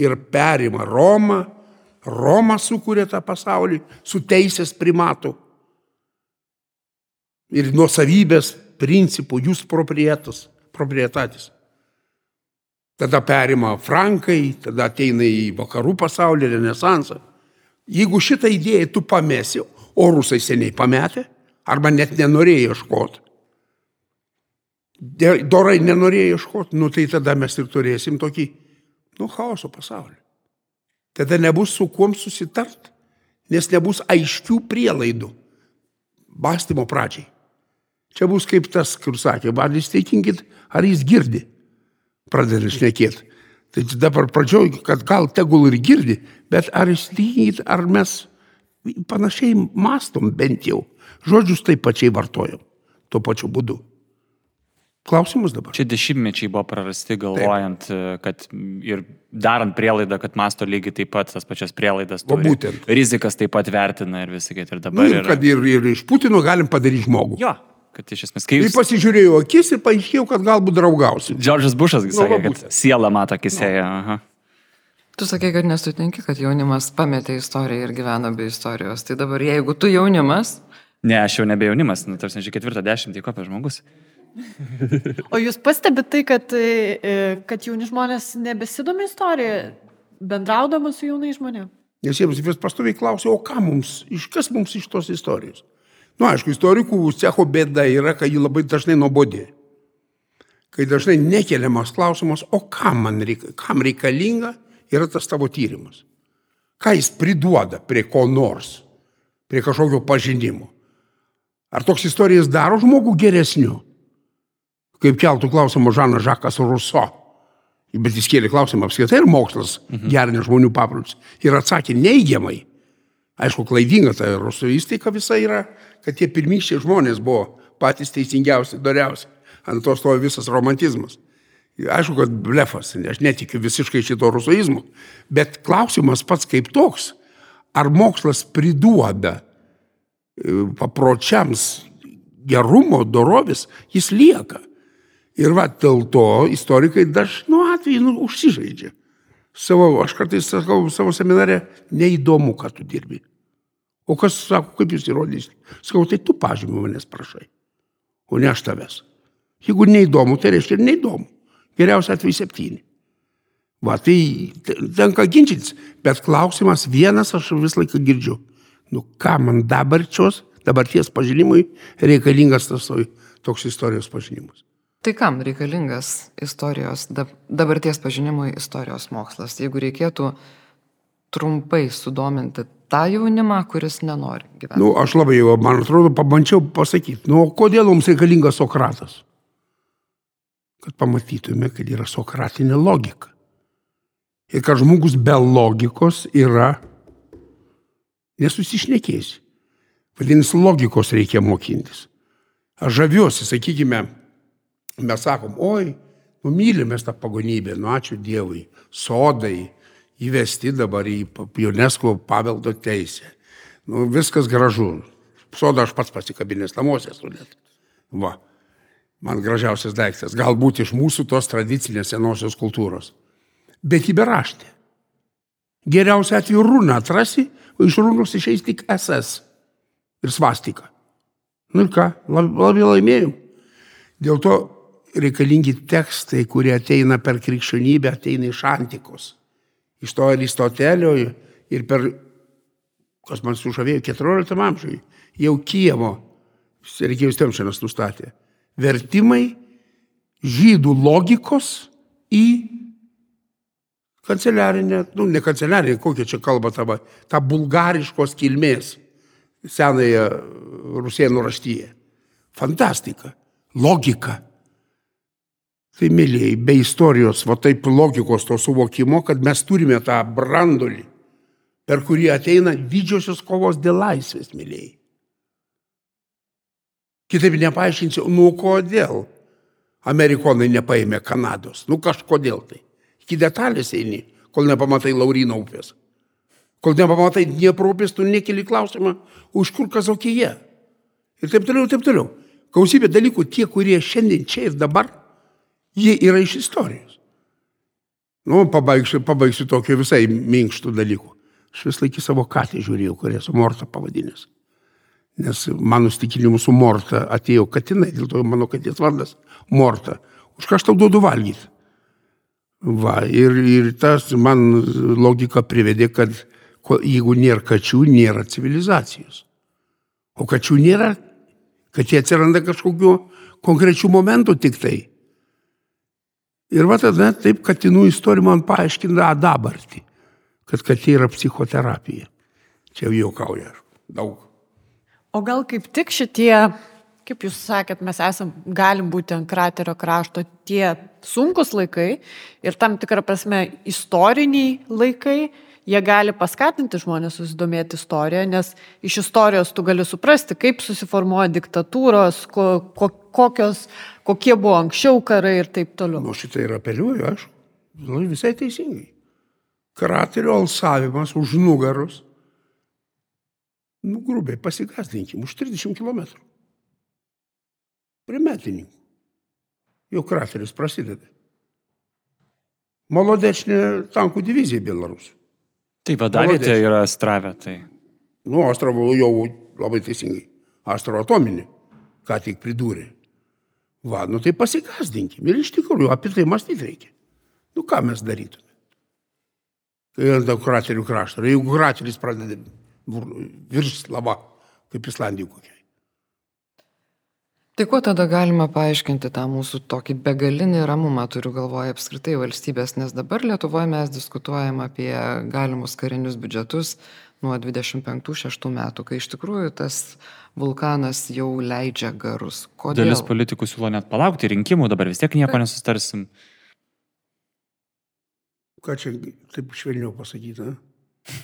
ir perima Romą. Roma sukūrė tą pasaulį su teisės primatu ir nuosavybės principų, jūs proprietas, proprietatis. Tada perima Frankai, tada ateina į vakarų pasaulį, renesansą. Jeigu šitą idėją tu pamesi, o rusai seniai pametė, arba net nenorėjo ieškoti, dorai nenorėjo ieškoti, nu tai tada mes ir turėsim tokį, nu, chaoso pasaulį. Tada nebus su kuom susitart, nes nebus aiškių prielaidų mąstymo pradžiai. Čia bus kaip tas, kur sakė, jūs teikinkit, ar jis girdi, pradeda šnekėti. Tai dabar pradžioj, kad gal tegul ir girdi, bet ar jūs teikinkit, ar mes panašiai mastom bent jau, žodžius taip pačiai vartojam, tuo pačiu būdu. Klausimas dabar. Čia dešimtmečiai buvo prarasti galvojant, Taip. kad ir darant prielaidą, kad masto lygiai taip pat tas pačias prielaidas. Turi. būtent. Rizikas taip pat vertina ir visą kitą. Ir Nu, dabar... ir yra- kad ir, ir iš Putino galim padaryti žmogų. Jo, kad iš esmės, kai Ir jūs... pasižiūrėjau akis ir paaiškėjau, kad galbūt draugausiu. Džordžas Bušas Nu, sakė, kad siela mato akisėje. aha. Tu sakai, kad nesutinki, kad jaunimas pametė istoriją ir gyvena be istorijos. Tai dabar jeigu tu jaunimas, Ne, aš jau nebe jaunimas, nu, tarsi, žiūrėk, ketvirtą dešimtį kopė žmogus. O jūs pastebite tai, kad, e, kad jauni žmonės nebesidomi istoriją, bendraudama su jaunai žmonėmis? Nes jiems vis pastoviai klausia, o ką mums, iš kas mums iš tos istorijos? Nu, aišku, istorikų cecho bėda yra, kad ji labai dažnai nuobodė. Kai dažnai nekeliamas klausimas, o kam man reika, kam reikalinga yra tas tavo tyrimas. Ką jis priduoda prie ko nors, prie kažkokio pažinimo. Ar toks istorijas daro žmogų geresniu? Kaip keltų klausimą Žanas Žakas Ruso. Bet jis kėlė klausimą apskritai ir mokslas mhm. gerina žmonių papročius. Ir atsakė neigiamai. Aišku, klaidinga ta rusų įsteika visa yra, kad tie pirmykščiai žmonės buvo patys teisingiausi, doriausi. Ant to stovi visas romantizmas. Aišku, kad blefas, aš netikiu visiškai šito rusoizmu, bet klausimas pats kaip toks, ar mokslas priduoda e, papročiams gerumo, dorovės, jis lieka. Ir va, dėl to istorikai dažnu atveju nu, užsižaidžia. Savo, aš kartais sakau savo seminare, neįdomu, ką tu dirbi. O kas sako, kaip jūs įrodysite? Sakau, tai tu pažymį manęs prašai, o ne aš tavęs. Jeigu neįdomu, tai reiškia ir neįdomu. Geriausia atveju septyni. Va, tai tenka ginčytis, bet klausimas vienas aš vis laiką girdžiu. Nu, ką man dabarčios, dabarties pažinimui reikalingas tas toks istorijos pažinimas. Tai kam reikalingas istorijos, dabarties pažinimui istorijos mokslas, jeigu reikėtų trumpai sudominti tą jaunimą, kuris nenori gyventi? Nu, aš labai jau, man atrodo, pabandžiau pasakyti, nu, kodėl mums reikalingas Sokratas? Kad pamatytume, kad yra sokratinė logika. Ir kad žmogus be logikos yra nesusišnekėsi. Vadinasi, logikos reikia mokintis. Aš žaviuosi, sakykime, mes sakom, oi, nu mylimės tą pagonybę, nu ačiū Dievui, sodai įvesti dabar į UNESCO paveldo teisę. Nu, viskas gražu. Sodą aš pats pasikabinęs namuose esu net. Va, man gražiausias daiktas, galbūt iš mūsų tos tradicinės senosios kultūros. Bet į beraštę. Geriausia atveju runą atrasi, o iš runos išeis tik SS ir svastika. Nu ir ką, labai laimėjom. Dėl to reikalingi tekstai, kurie ateina per krikščionybę, ateina iš antikos. Iš to Aristotelio ir per, kas man sužavėjo, 14 amžiui, jau Kievo, Sergejus Temšinas nustatė, vertimai žydų logikos į kanceliarinę, nu ne kanceliarinę, kokią čia kalba tavo, tą bulgariškos kilmės senąją rusėnų raštyje. Fantastika, logika. Tai, mėlyjei, be istorijos, va taip logikos to suvokimo, kad mes turime tą brandolį, per kurį ateina didžiosios kovos dėl laisvės, mėlyjei. Kitaip nepaaiškinsiu, nu kodėl amerikonai nepaėmė Kanados, nu kažkodėl tai. Iki detalės eini, kol nepamatai Laurino upės. Kol nepamatai Dniepro upės, tu nekeli klausimą, už kur Kazokija. Ir taip toliau, taip toliau. Gausybė dalykų, tie, kurie šiandien čia ir dabar Jie yra iš istorijos. Nu, pabaigsiu, pabaigsiu tokio visai minkštų dalykų. Aš vis laikį savo katę žiūrėjau, kurią su Morta pavadinęs. Nes mano stikinimu su Morta atėjo katinai, dėl to mano katės vardas Morta. Už ką aš tau duodu valgyti? Va, ir, ir tas man logika privedė, kad jeigu nėra kačių, nėra civilizacijos. O kačių nėra, kad jie atsiranda kažkokiu konkrečiu momentu tik tai. Ir va tada taip katinų istorija man paaiškina dabartį, kad katė yra psichoterapija. Čia jau juokauja daug. O gal kaip tik šitie, kaip jūs sakėt, mes esam, galim būti ant kraterio krašto tie sunkus laikai ir tam tikrą prasme istoriniai laikai, jie gali paskatinti žmonės susidomėti istoriją, nes iš istorijos tu gali suprasti, kaip susiformuoja diktatūros, ko, ko, kokios, kokie buvo anksčiau karai ir taip toliau. Nu, šitą ir apeliuoju aš. Nu, visai teisingai. Kraterio alsavimas už nugaros. Nu, grubiai, pasigasdinkim, už 30 km. Prie metininkų. Jau krateris prasideda. Molodečnė tankų divizija Belarusų. Tai vadavietė yra Astravė, tai. Nu, Astravo jau labai teisingai. Astravo atominė, ką tik pridūrė. Va, nu tai pasigasdinkim. Ir iš tikrųjų apie tai mąstyti reikia. Nu ką mes darytume? Kai ant kraterių krašto. Jeigu krateris pradeda virš lava, kaip Islandijų kokiai. Tai kuo tada galima paaiškinti tą mūsų tokį begalinį ramumą, turiu galvoje apskritai valstybės, nes dabar Lietuvoje mes diskutuojam apie galimus karinius biudžetus nuo 25-6 metų, kai iš tikrųjų tas vulkanas jau leidžia garus. Kodėl? Dalis politikų siūlo net palaukti rinkimų, dabar vis tiek nieko nesustarsim. Ką čia taip švelniau pasakyti? Ne?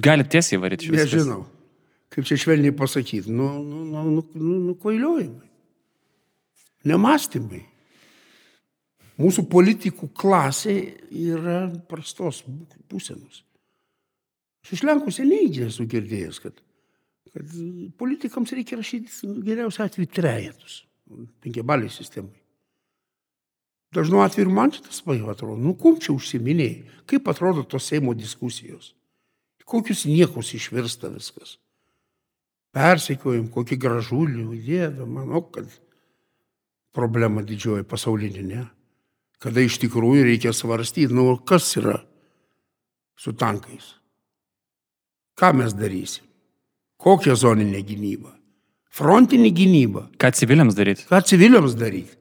Galite tiesiai varyti šviesą. Nežinau. Kaip čia švelniai pasakyti? Nu, nu, nu, nu, nu, nu kvailiojimai nemastymai. mūsų politikų klasė yra prastos būsenos. Aš iš Lenkų seniai esu girdėjęs, kad, kad politikams reikia rašyti geriausiu atveju trejetus, penkiabaliai sistemai. Dažnu atveju ir man šitas pajo atrodo, nu kum čia užsiminėjai, kaip atrodo tos Seimo diskusijos, kokius niekus išvirsta viskas. Persekiojim, kokį gražulį, dievę, manau, kad problema didžioji pasaulinė, ne? Kada iš tikrųjų reikia svarstyti, nu kas yra su tankais. Ką mes darysim? Kokią zoninę gynybą? Frontinį gynybą. Ką civiliams daryti? Ką civiliams daryti?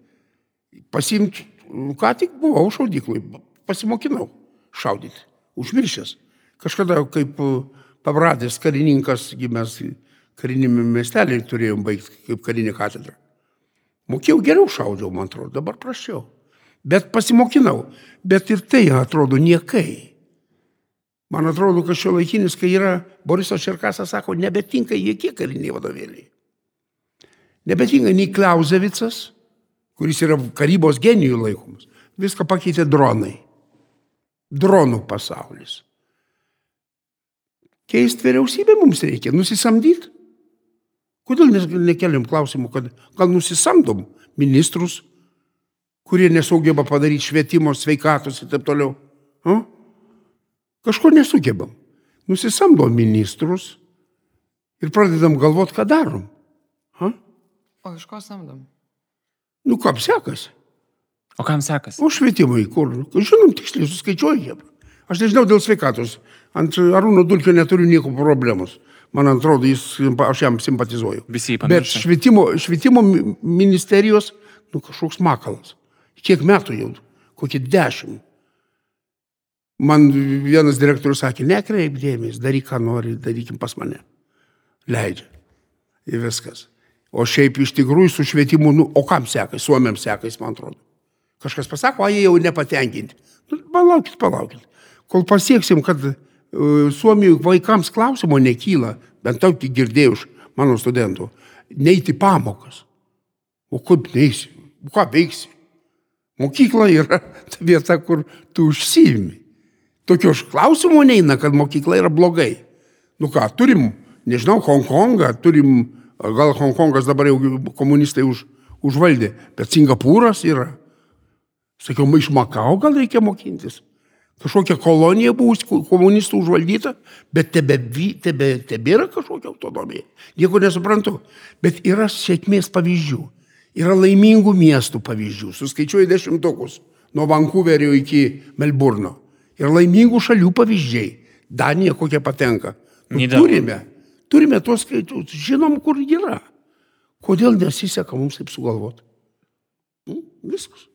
Pasimti, ką tik buvau šaudyklui, pasimokinau šaudyti, užmiršęs. Kažkada kaip pabradęs karininkas, mes karinėme miestelį turėjom baigti kaip karinė katedra. Mokėjau geriau šaudžiau, man atrodo, dabar prašiau. Bet pasimokinau. Bet ir tai atrodo niekai. Man atrodo, kad šio laikinis, kai yra Borisas Čerkasas, sako, nebetinka jokie kariniai vadovėliai. Nebetinka nei Klausevicas, kuris yra karybos genijų laikomas. Viską pakeitė dronai. Dronų pasaulis. Keisti vyriausybę mums reikia, nusisamdyti. Kodėl nekeliam klausimų, kad gal nusisamdom ministrus, kurie nesugeba padaryti švietimo, sveikatos ir taip toliau. O? Kažko nesugebam. Nusisamdom ministrus ir pradedam galvoti, ką darom. A? O iš ko samdom? Nu, kam sekasi? O kam sekasi? O švietimui, kur? Žinom, tiksliai suskaičiuoju. Aš nežinau dėl sveikatos. Ant Arūno Dulkio neturiu nieko problemos. Man atrodo, jis, aš jam simpatizuoju. Visi jį Bet pamiršta. švietimo, švietimo ministerijos, nu kažkoks makalas. Kiek metų jau? Kokie dešimt. Man vienas direktorius sakė, nekreip dėmesį, daryk ką nori, darykim pas mane. Leidžia. Ir viskas. O šiaip iš tikrųjų su švietimu, nu, o kam sekasi, suomiams sekasi, man atrodo. Kažkas pasako, o jie jau nepatenkinti. Nu, palaukit, palaukit. Kol pasieksim, kad Suomijų vaikams klausimo nekyla, bent jau tik girdėjau iš mano studentų, neiti pamokas. O kaip neisi? O ką veiksi? Mokykla yra (laughs) ta vieta, kur tu užsiimi. Tokio klausimo neina, kad mokykla yra blogai. Nu ką, turim, nežinau, Hongkongą, turim, gal Hongkongas dabar jau komunistai už, užvaldė, bet Singapūras yra. Sakiau, iš Makao gal reikia mokintis. Kažkokia kolonija buvusi komunistų užvaldyta, bet tebe, tebe, tebėra kažkokia autonomija. Nieko nesuprantu. Bet yra sėkmės pavyzdžių. Yra laimingų miestų pavyzdžių. Suskaičiuoju dešimtukus. Nuo Vancouverio iki Melburno. Ir laimingų šalių pavyzdžiai. Danija kokia patenka. Nu, turime. Turime tuos skaičius. Žinom, kur yra. Kodėl nesiseka mums taip sugalvoti? Nu, viskas.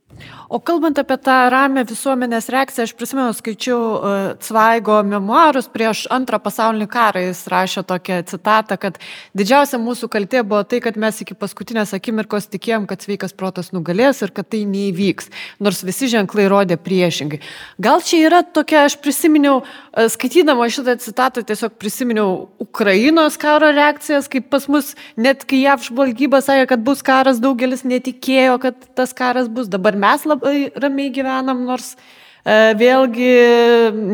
O kalbant apie tą ramę visuomenės reakciją, aš prisimenu, skaičiau uh, Cvaigo memoarus prieš antrą pasaulinį karą. Jis rašė tokią citatą, kad didžiausia mūsų kaltė buvo tai, kad mes iki paskutinės akimirkos tikėjom, kad sveikas protas nugalės ir kad tai neįvyks. Nors visi ženklai rodė priešingai. Gal čia yra tokia, aš prisiminiau, uh, skaitydama šitą citatą, tiesiog prisiminiau Ukrainos karo reakcijas, kaip pas mus, net kai JAV žvalgyba sakė, kad bus karas, daugelis netikėjo, kad tas karas bus. Dabar mes labai ramiai gyvenam, nors e, vėlgi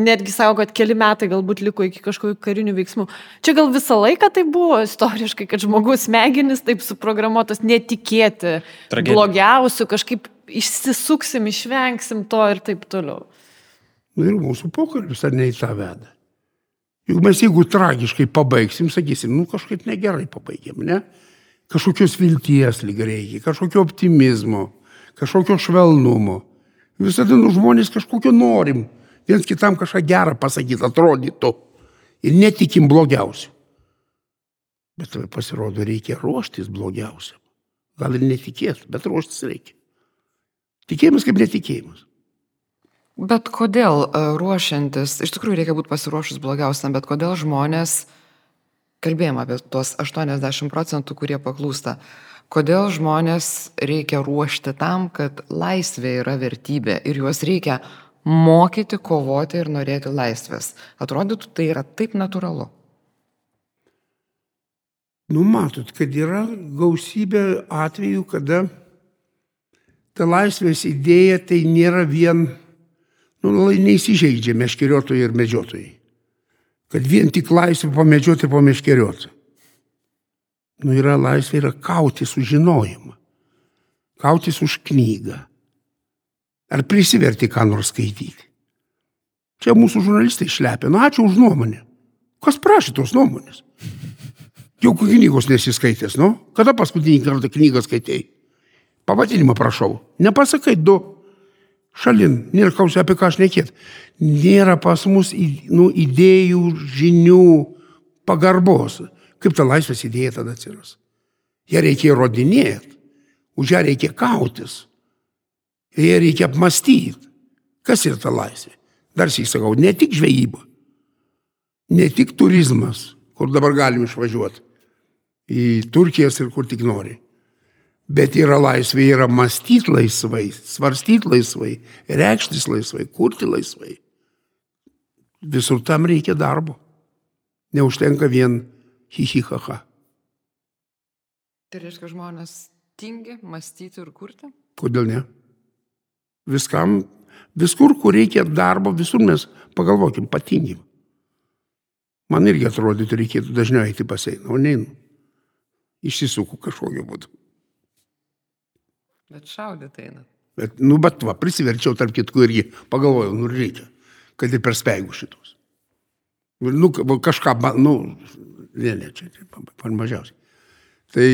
netgi savo, kad keli metai galbūt liko iki kažkokių karinių veiksmų. Čia gal visą laiką tai buvo istoriškai, kad žmogus smegenis taip suprogramuotas netikėti Tragedija. blogiausių, kažkaip išsisuksim, išvengsim to ir taip toliau. Nu ir mūsų pokalbis ar ne į tą veda. Juk mes jeigu tragiškai pabaigsim, sakysim, nu kažkaip negerai pabaigėm, ne? Kažkokios vilties lyg reikia, kažkokio optimizmo, kažkokio švelnumo. Visada nu žmonės kažkokio norim. Viens kitam kažką gerą pasakyti, atrodytų. Ir netikim blogiausių. Bet pasirodo, reikia ruoštis blogiausiam. Gal ir netikėt, bet ruoštis reikia. Tikėjimas kaip netikėjimas. Bet kodėl e, ruošiantis, iš tikrųjų reikia būti pasiruošus blogiausiam, bet kodėl žmonės, kalbėjom apie tuos 80 procentų, kurie paklūsta, kodėl žmonės reikia ruošti tam, kad laisvė yra vertybė ir juos reikia mokyti, kovoti ir norėti laisvės. Atrodytų, tai yra taip natūralu. Nu, matot, kad yra gausybė atvejų, kada ta laisvės idėja tai nėra vien, nu, neįsižeidžia meškeriotojai ir medžiotojai. Kad vien tik laisvė pamedžioti pameškerioti. Nu, yra laisvė, yra kauti sužinojimą. Kautis už knygą. Ar prisiverti ką nors skaityti. Čia mūsų žurnalistai šlepia. Nu, ačiū už nuomonę. Kas prašė tos nuomonės? Jau knygos nesiskaitęs, nu? Kada paskutinį kartą knygą skaitėjai? Pavadinimą prašau. Nepasakai du. Šalin, nėra klausia apie ką aš nekėt. Nėra pas mus nu, idėjų, žinių, pagarbos. Kaip ta laisvės idėja tada atsiras? Ja reikia įrodinėti, už ją reikia kautis, ją reikia apmastyti. Kas yra ta laisvė? Dar sėk sakau, ne tik žvejyba, ne tik turizmas, kur dabar galim išvažiuoti į Turkijas ir kur tik nori. Bet yra laisvė, yra mąstyti laisvai, svarstyti laisvai, reikštis laisvai, kurti laisvai. Visur tam reikia darbo. Neužtenka vien hihihaha. Tai reiškia, žmonės tingi mąstyti ir kurti? Kodėl ne? Viskam, viskur, kur reikia darbo, visur mes pagalvokim, patingim. Man irgi atrodytų, reikėtų dažniau eiti baseiną, o neinu. Išsisuku kažkokiu būdu. Bet šaudyti eina. Bet, nu, bet va, prisiverčiau tarp kitkų irgi pagalvojau, nu reikia, kad ir per speigų šitos. Nu, kažką, nu, ne, čia, par mažiausiai. Tai,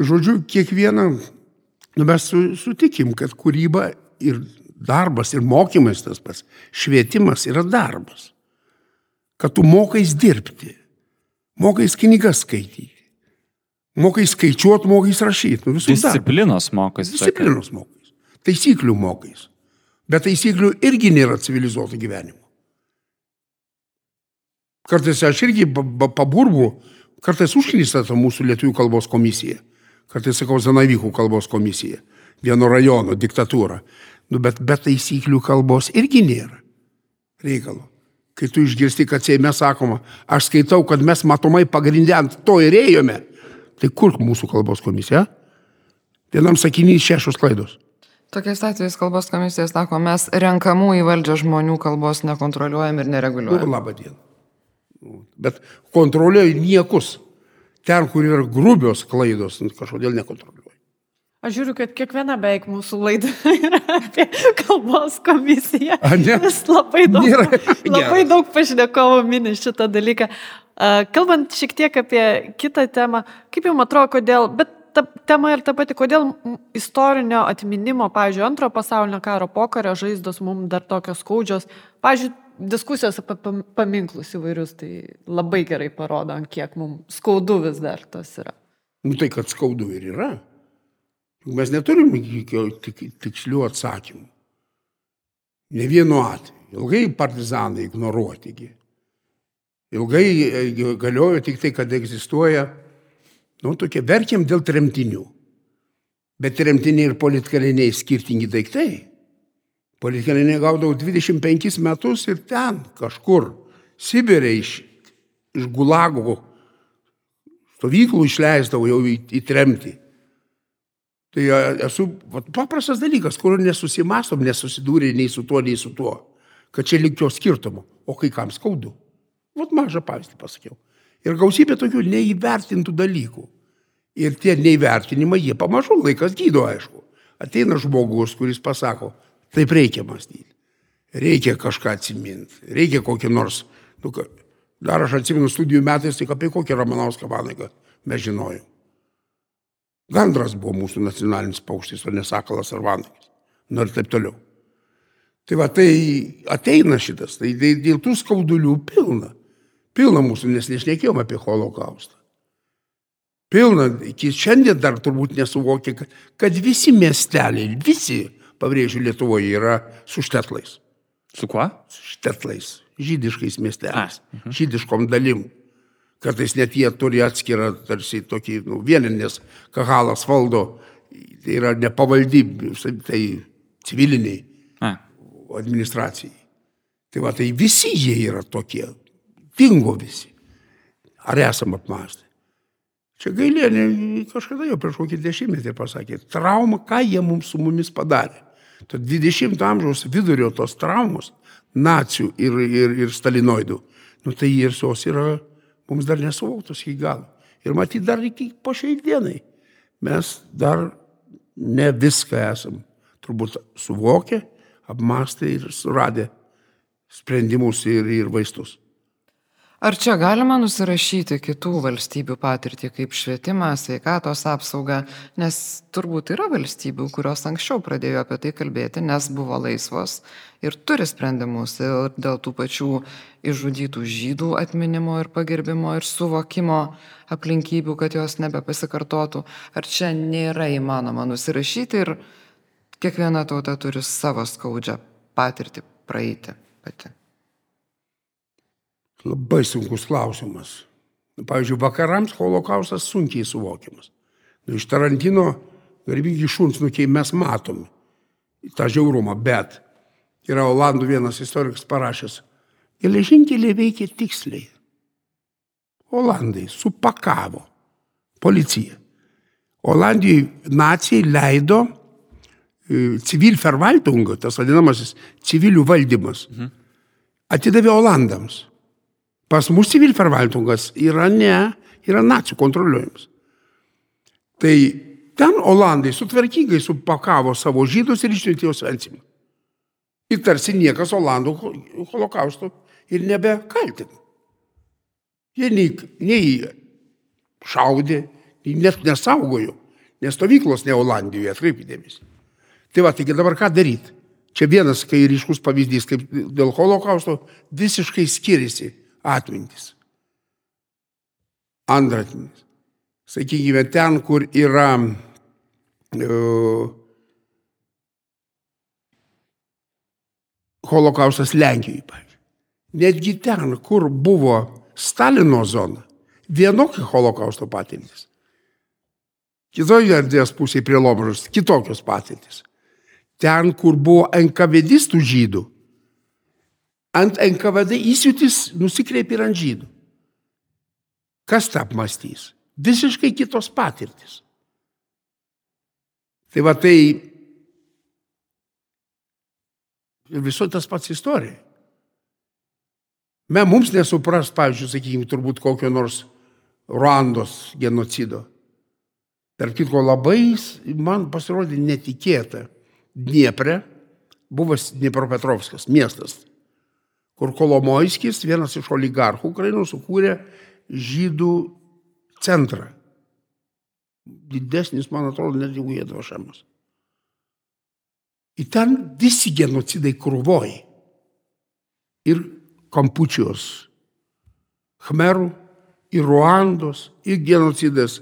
žodžiu, kiekvieną, nu, mes su, sutikim, kad kūryba ir darbas, ir mokymas tas pats, švietimas yra darbas. Kad tu mokais dirbti, mokais knygas skaityti, mokai skaičiuoti, mokais rašyti. Nu, Disciplinos mokais. Disciplinos mokais. Taisyklių mokais. Bet taisyklių irgi nėra civilizuoto gyvenimo. Kartais aš irgi paburbu, kartais užklysta ta mūsų lietuvių kalbos komisija. Kartais sakau Zanavykų kalbos komisija. Vieno rajono diktatūra. Nu, bet be taisyklių kalbos irgi nėra reikalo. Kai tu išgirsti, kad Seime sakoma, aš skaitau, kad mes matomai pagrindė ant to ir ėjome. Tai kur mūsų kalbos komisija? Vienam sakinys šešios klaidos. Tokiais atvejais kalbos komisija sako, mes renkamų į valdžią žmonių kalbos nekontroliuojam ir nereguliuojam. Nu, labą dieną. Bet kontroliuoju niekus. Ten, kur yra grubios klaidos, nu, kažkodėl nekontroliuoju. Aš žiūriu, kad kiekviena beveik mūsų laida (laughs) yra apie kalbos komisiją. A, ne? Vis labai daug, Nėra. labai Geras. daug pašnekovų mini šitą dalyką. Kalbant šiek tiek apie kitą temą, kaip jums atrodo, kodėl, bet ta tema ir ta pati, kodėl istorinio atminimo, pavyzdžiui, antrojo pasaulinio karo pokario žaizdos mums dar tokios skaudžios. Pavyzdžiui, diskusijos apie pam- paminklus įvairius, tai labai gerai parodo, kiek mums skaudu vis dar tas yra. Nu tai, kad skaudu ir yra. Mes neturim jokio tik, tikslių atsakymų. Ne vienu atveju. Ilgai partizanai ignoruoti. gi. Ilgai e, galiojo tik tai, kad egzistuoja, nu, tokie verkiam dėl tremtinių. Bet tremtiniai ir politkaliniai skirtingi daiktai. Politkaliniai gaudavo 25 metus ir ten kažkur, Sibirė iš, iš Gulago stovyklų išleisdavo jau į, į tremtį. Tai esu vat, paprastas dalykas, kur nesusimastom, nesusidūrė nei su tuo, nei su tuo, kad čia likio skirtumo, o kai kam skaudu. Vat mažą pavyzdį pasakiau. Ir gausybė tokių neįvertintų dalykų. Ir tie neįvertinimai, jie pamažu laikas gydo, aišku. Ateina žmogus, kuris pasako, taip reikia mąstyti. Reikia kažką atsiminti. Reikia kokį nors, nu, dar aš atsimenu studijų metais, tik apie kokį Ramanauską vanagą mes žinojom. Gandras buvo mūsų nacionalinis paukštis, o ne sakalas ar vanagis. Nu ir taip toliau. Tai va, tai ateina šitas, tai dėl tų skaudulių pilna. Pilna mūsų, nes nešnekėjom apie holokaustą. Pilna, iki šiandien dar turbūt nesuvokia, kad, kad visi miesteliai, visi, pabrėžiu, Lietuvoje yra su štetlais. Su kuo? Su štetlais, žydiškais miesteliais, žydiškom dalim. Kartais net jie turi atskirą, tarsi tokį, nu, vieną, nes Kahalas valdo, tai yra nepavaldy, tai civiliniai A, administracijai. Tai va, tai visi jie yra tokie. Dingo visi. Ar esam apmastę? Čia gailėnė kažkada jau prieš kokį dešimtmetį pasakė, trauma, ką jie mums su mumis padarė. Tad 20 amžiaus vidurio tos traumos, nacijų ir, ir, ir stalinoidų, nu tai ir jos yra mums dar nesuvoktos iki galo. Ir matyt, dar iki po šiai dienai mes dar ne viską esam turbūt suvokę, apmastę ir suradę sprendimus ir, ir vaistus. Ar čia galima nusirašyti kitų valstybių patirtį kaip švietimą, sveikatos apsaugą, nes turbūt yra valstybių, kurios anksčiau pradėjo apie tai kalbėti, nes buvo laisvos ir turi sprendimus ir dėl tų pačių išžudytų žydų atminimo ir pagerbimo ir suvokimo aplinkybių, kad jos nebepasikartotų. Ar čia nėra įmanoma nusirašyti ir kiekviena tauta turi savo skaudžią patirtį praeiti pati. Labai sunkus klausimas. Nu, pavyzdžiui, vakarams holokaustas sunkiai suvokiamas. Nu, iš Tarantino garbingi šunsnukiai mes matom tą žiaurumą, bet yra Olandų vienas istorikas parašęs, geležinkeliai veikia tiksliai. Olandai supakavo policiją. Olandijoje nacijai leido e, civil verwaltung, tas vadinamasis civilių valdymas, mhm. atidavė Olandams. Pas mus civilverwaltungas yra ne, yra nacijų kontroliuojamas. Tai ten Olandai sutvarkingai supakavo savo žydus ir išsiuntė juos Vensimą. Ir tarsi niekas Olandų holokausto ir nebekaltina. Jie nei, nei šaudė, net nesaugojo, nes stovyklos ne Olandijoje, atkreipidėmės. Tai va, taigi dabar ką daryti? Čia vienas, kai ryškus pavyzdys, kaip dėl holokausto visiškai skiriasi atmintis. Antratminis. Sakykime, ten, kur yra uh, holokaustas Lenkijoje, pavyzdžiui. Netgi ten, kur buvo Stalino zona, vienokia holokausto patirtis. Kitoje erdvės pusėje prie Lomžos kitokios patirtis. Ten, kur buvo enkavedistų žydų, ant NKVD įsiūtis nusikreipia ir ant žydų. Kas tą apmastys? Visiškai kitos patirtis. Tai va tai ir viso tas pats istorija. Me mums nesupras, pavyzdžiui, sakykime, turbūt kokio nors Ruandos genocido. Tarp kitko labai man pasirodė netikėta. Dniepre buvo Dniepropetrovskas miestas kur Kolomojskis, vienas iš oligarchų Ukrainos, sukūrė žydų centrą. Didesnis, man atrodo, net jeigu jie dvašamas. Į ten visi genocidai krūvoj. Ir Kampučios, Khmerų, ir Ruandos, ir genocidas,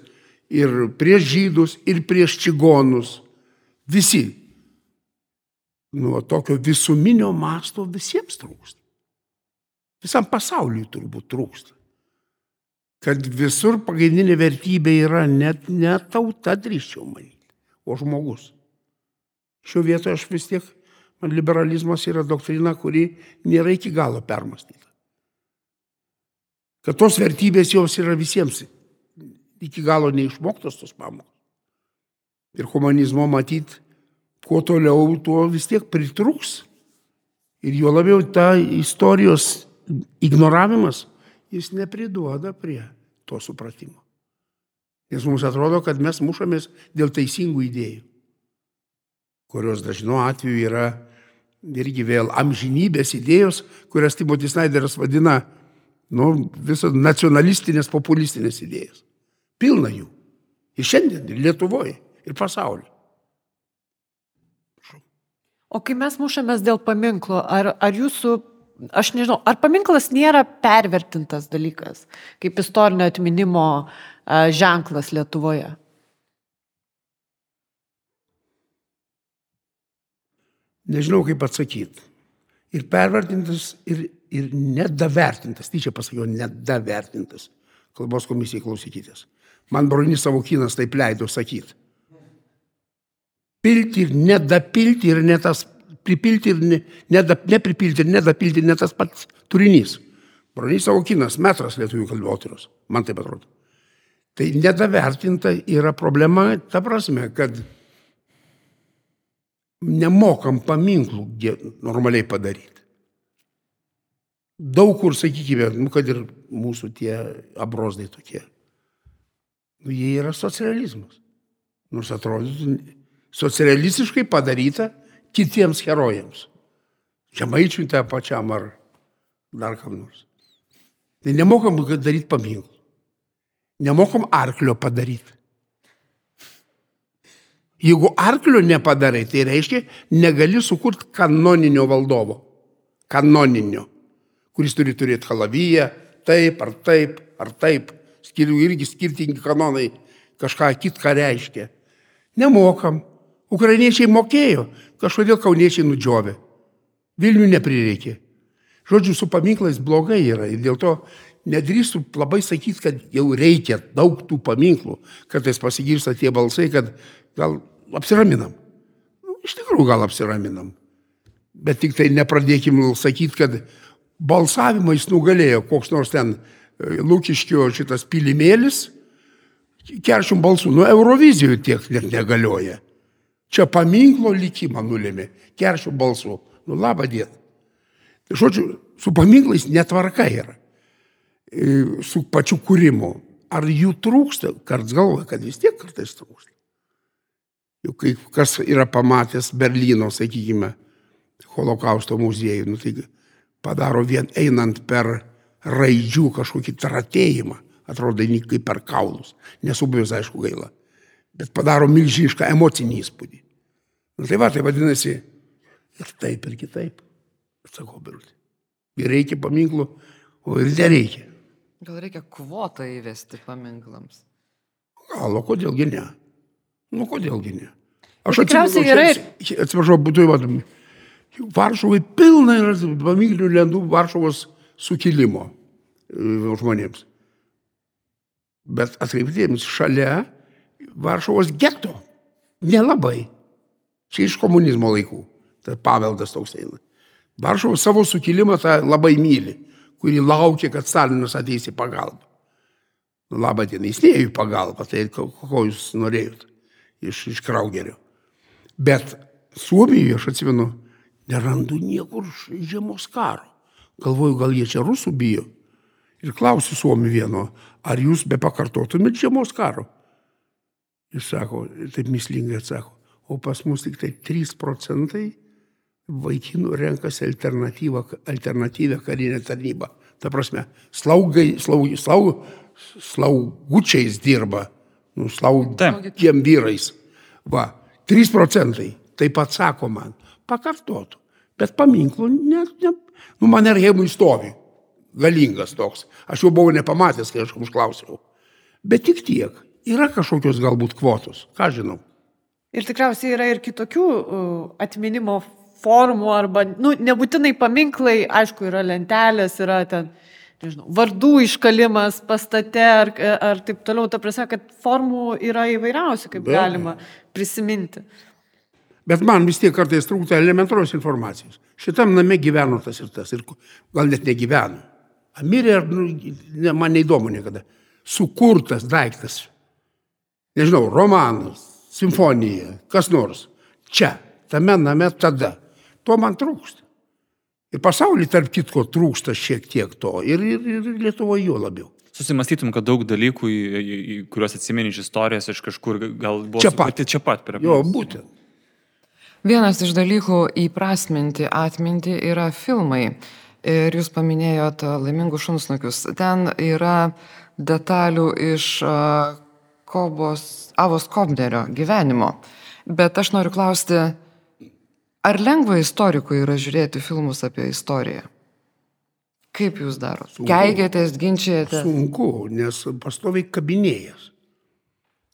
ir prieš žydus, ir prieš čigonus. Visi. Nuo tokio visuminio masto visiems trūksta. Visam pasauliui turbūt trūksta. Kad visur pagrindinė vertybė yra net ne tauta, drįščiau manyti, o žmogus. Šio vietoje aš vis tiek, man liberalizmas yra doktrina, kuri nėra iki galo permastyta. Kad tos vertybės jos yra visiems iki galo neišmoktos tos pamokos. Ir humanizmo matyt, kuo toliau, tuo vis tiek pritruks. Ir jo labiau ta istorijos ignoravimas, jis nepriduoda prie to supratimo. Nes mums atrodo, kad mes mušamės dėl teisingų idėjų, kurios dažnu atveju yra irgi vėl amžinybės idėjos, kurias Timotis Snaideris vadina nu, visas nacionalistinės, populistinės idėjas. Pilna jų. Ir šiandien, ir Lietuvoje, ir pasaulyje. O kai mes mušamės dėl paminklo, ar, ar jūsų aš nežinau, ar paminklas nėra pervertintas dalykas, kaip istorinio atminimo ženklas Lietuvoje? Nežinau, kaip atsakyti. Ir pervertintas, ir, ir nedavertintas. Tyčia pasakiau, nedavertintas. Kalbos komisijai klausykitės. Man broninis savo kinas taip leido sakyti. Pilti ir nedapilti ir ne tas pripilti ir ne, neda, nepripilti ir nedapilti ne tas pats turinys. Bronys Aukinas, metras lietuvių kalbotyros, man taip atrodo. Tai nedavertinta yra problema, ta prasme, kad nemokam paminklų normaliai padaryti. Daug kur, sakykime, nu, kad ir mūsų tie abrozdai tokie, nu, jie yra socializmas. Nors atrodytų socialistiškai padaryta kitiems herojams. Žemaičiui tą pačiam ar dar kam nors. Tai nemokam daryti paminklų. Nemokam arklio padaryti. Jeigu arklio nepadarai, tai reiškia, negali sukurti kanoninio valdovo. Kanoninio. Kuris turi turėti halaviją, taip ar taip, ar taip. Skiriu irgi skirtingi kanonai kažką kitką reiškia. Nemokam. Ukrainiečiai mokėjo, kažkodėl kauniečiai nudžiovė. Vilnių neprireikė. Žodžiu, su paminklais blogai yra ir dėl to nedrįstu labai sakyti, kad jau reikia daug tų paminklų. Kartais pasigirsta tie balsai, kad gal apsiraminam. Nu, iš tikrųjų gal apsiraminam. Bet tik tai nepradėkim sakyti, kad balsavimais nugalėjo koks nors ten e, Lūkiškio šitas pilimėlis, keršim balsų, nu Eurovizijoje tiek net negalioja. Čia paminklo likimą nulėmė, keršim balsų. Nu labą dieną. Tai žodžiu, su paminklais netvarka yra. E, Su pačiu kūrimu. Ar jų trūksta? Karts galvoja, kad vis tiek kartais trūksta. Juk kai kas yra pamatęs Berlyno, sakykime, holokausto muziejų, nu, tai padaro vien einant per raidžių kažkokį tratėjimą, atrodo, kaip per kaulus. Nesubėjus, aišku, gaila. Bet padaro milžinišką emocinį įspūdį. Nu, tai va, tai vadinasi, ir taip, ir kitaip. Sakau, birutė. Ir reikia paminklų, o ir nereikia. Gal reikia kvotą įvesti paminklams? Gal, o kodėlgi ne? Nu, kodėlgi ne? Bet tikriausiai yra ir- ir... Atsiprašau, būtų įvadami. Varšuvai pilna yra paminklinių lendų Varšuvos sukilimo e, žmonėms. Bet atkreiptiems šalia Varšuvos geto. Nelabai. Čia iš komunizmo laikų. Tai paveldas toks eina. Varšuvos savo sukilimą tą labai myli, kurį laukia, kad Stalinas ateis į pagalbą. Labą dieną, jis neėjo į pagalbą, tai ko, ko jūs norėjot iš, iš Kraugerio. Bet Suomijoje, aš atsimenu, nerandu niekur žiemos karo. Galvoju, gal jie čia rusų bijo. Ir klausiu Suomi vieno, ar jūs be pakartotumėt žiemos karo? Jis sako, taip mislingai atsako, o pas mus tik tai 3 procentai vaikinų renkasi alternatyvą, alternatyvę karinę tarnybą. Ta prasme, slaugai, slaug, slaug, slaugučiais dirba, nu, slaugiam vyrais. Va, 3 procentai, taip pat sako man, pakartotų. Bet paminklų, ne, ne, nu man ir heimui stovi, galingas toks. Aš jau buvau nepamatęs, kai aš užklausiau. Bet tik tiek, yra kažkokios galbūt kvotos, ką žinau. Ir tikriausiai yra ir kitokių atminimo formų arba, nu, nebūtinai paminklai, aišku, yra lentelės, yra ten, nežinau, vardų iškalimas pastate ar, ar taip toliau. Ta prasme, kad formų yra įvairiausių, kaip Be galima prisiminti. Bet man vis tiek kartais trūksta elementarios informacijos. Šitam name gyveno tas ir tas, ir gal net negyveno. Mirė, nu, ne, man neįdomu niekada. Sukurtas daiktas. Nežinau, romanas, simfonija, kas nors. Čia, tame name tada. To man trūksta. Ir pasaulyje, tarp kitko, trūksta šiek tiek to. Ir, ir, ir Lietuvoje jo labiau. Susimastytum, kad daug dalykų, į, į, į kuriuos atsimeni iš istorijos, iš kažkur gal buvo Čia pat. čia pat prie Jo, būtent. Vienas iš dalykų įprasminti atmintį yra filmai. Ir jūs paminėjot a, laimingus šunsnukius. Ten yra detalių iš a, Kobos, Avos Kobnerio gyvenimo. Bet aš noriu klausti, ar lengva istorikui yra žiūrėti filmus apie istoriją? Kaip jūs darot? Keigėtės, ginčiatės? Sunku, nes pastoviai kabinėjas.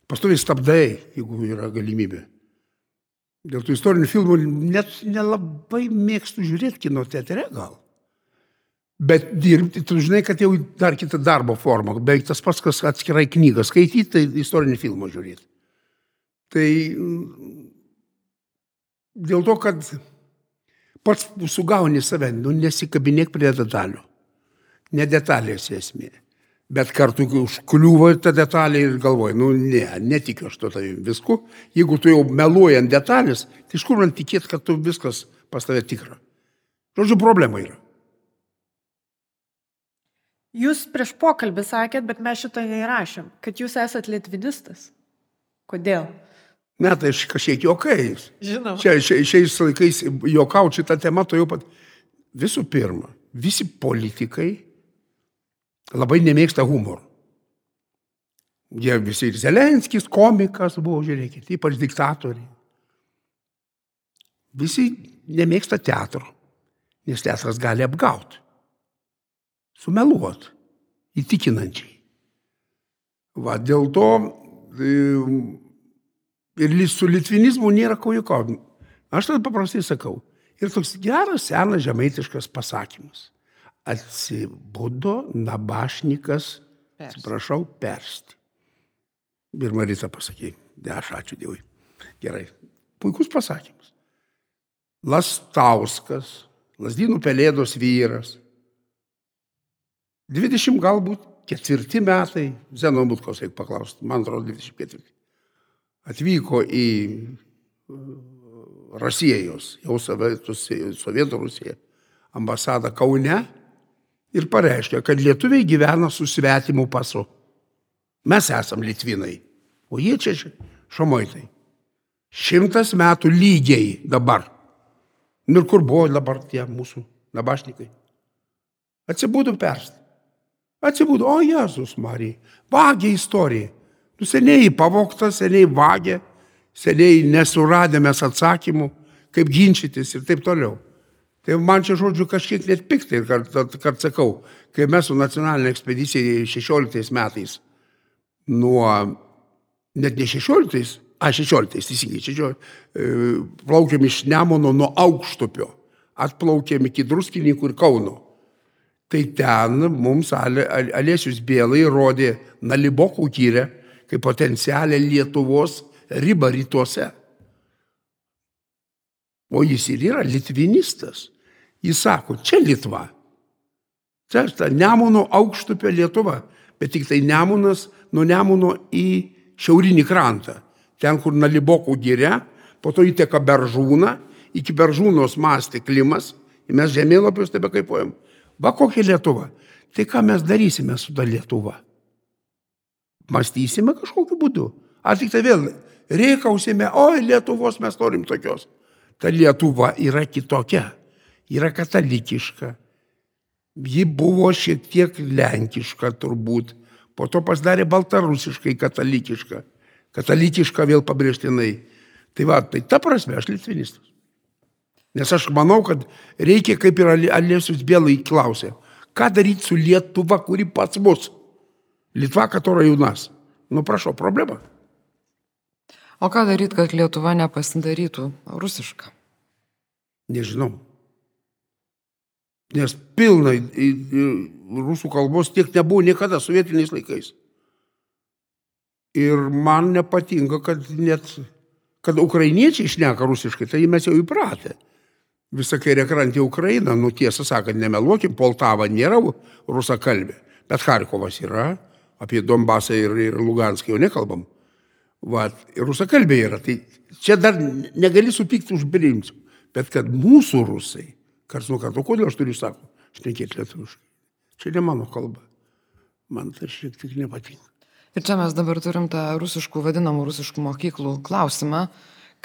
Pastoviai stabdai, jeigu yra galimybė. Dėl tų istorinių filmų net nelabai mėgstu žiūrėti kino teatre gal. Bet dirbti, tu žinai, kad jau dar kita darbo forma, beveik tas pats, kas atskirai knygą skaityti, tai istorinį filmą žiūrėti. Tai mm, dėl to, kad pats sugauni save, nu nesikabinėk prie detalių. Ne detalės esmė. Bet kartu užkliūva ta detalė ir galvoju, nu ne, netikiu aš to tavim visku. Jeigu tu jau meluoji ant detalės, tai iš kur man tikėti, kad tu viskas pas tave tikra. Žodžiu, problema yra. Jūs prieš pokalbį sakėt, bet mes šito neįrašėm, kad jūs esat litvinistas. Kodėl? Ne, tai aš kažkiek juokais. Žinau. Čia šia, šiais laikais juokau šitą temą, to jau pat. Visų pirma, visi politikai labai nemėgsta humoro. Jie visi ir Zelenskis, komikas buvo, žiūrėkit, ypač diktatoriai. Visi nemėgsta teatro, nes teatras gali apgauti, sumeluoti, įtikinančiai. Va, dėl to e, ir su litvinizmu nėra ko juokauti. Aš tada paprastai sakau. Ir toks geras, senas žemaitiškas pasakymas. Atsibudo nabašnikas, atsiprašau, persti. Ir Marita pasakė, aš ačiū Dievui. Gerai. Puikus pasakymas. Lastauskas, Lasdynų pelėdos vyras. 20 galbūt ketvirti metai, Zenobutkaus, jeigu paklausti, man atrodo 24. Atvyko į Rusijos, jau Sovietų Rusija, ambasadą Kaune ir pareiškė, kad lietuviai gyvena su svetimu pasu. Mes esam litvinai, o jie čia šamoitai. Šimtas metų lygiai dabar. Ir kur buvo dabar tie mūsų nabašnikai? Atsibūdų perst. Atsibūdų, o Jėzus Marija, vagė istorija. Nu seniai pavokta, seniai vagė seniai nesuradė mes atsakymų, kaip ginčytis ir taip toliau. Tai man čia žodžiu kažkiek net piktai, kad, kad, kad sakau, kai mes su nacionalinė ekspedicija 16 metais nuo, net ne 16, a 16, teisingai, čia plaukėm iš Nemono nuo aukštupio, atplaukėm iki Druskininkų ir Kauno. Tai ten mums Alėsius Bėlai rodė Nalibokų kyrę kaip potencialią Lietuvos ribą rytuose. O jis ir yra litvinistas. Jis sako, čia Lietuva. Čia ta Nemuno aukštupio Lietuva. Bet tik tai Nemunas nuo Nemuno į šiaurinį krantą. Ten, kur Naliboko giria, po to įteka Beržūna, iki Beržūnos mąstė klimas. Ir mes žemėlapius tebe kaipuojam. Va kokia Lietuva. Tai ką mes darysime su ta Lietuva? Mąstysime kažkokiu būdu. Ar tik tai vėl reikausime, oi Lietuvos mes norim tokios. Ta Lietuva yra kitokia, yra katalikiška. Ji buvo šiek tiek lenkiška turbūt, po to pasidarė baltarusiškai katalikiška. Katalikiška vėl pabrėžtinai. Tai va, tai ta prasme aš litvinistas. Nes aš manau, kad reikia, kaip ir Alėsius Bėlai klausė, ką daryti su Lietuva, kuri pats bus. Lietuva, katora jaunas. Nu, prašau, problema. O ką daryti, kad Lietuva nepasidarytų rusiška? Nežinau. Nes pilnai rusų kalbos tiek nebuvo niekada sovietiniais laikais. Ir man nepatinka, kad net, kad ukrainiečiai išneka rusiškai, tai mes jau įpratę. Visą kairę krantį Ukrainą, nu tiesą sakant, nemeluokim, Poltava nėra rusakalbė, bet Harkovas yra, apie Donbasą ir, ir Luganską jau nekalbam. Va, ir rusakalbė yra. Tai čia dar negali supykti už priimsiu. Bet kad mūsų rusai, karts nuo karto, kodėl aš turiu sako, šnekėti lietuviškai. Čia ne mano kalba. Man tai šiek tiek nepatinka. Ir čia mes dabar turim tą rusiškų, vadinamų rusiškų mokyklų klausimą,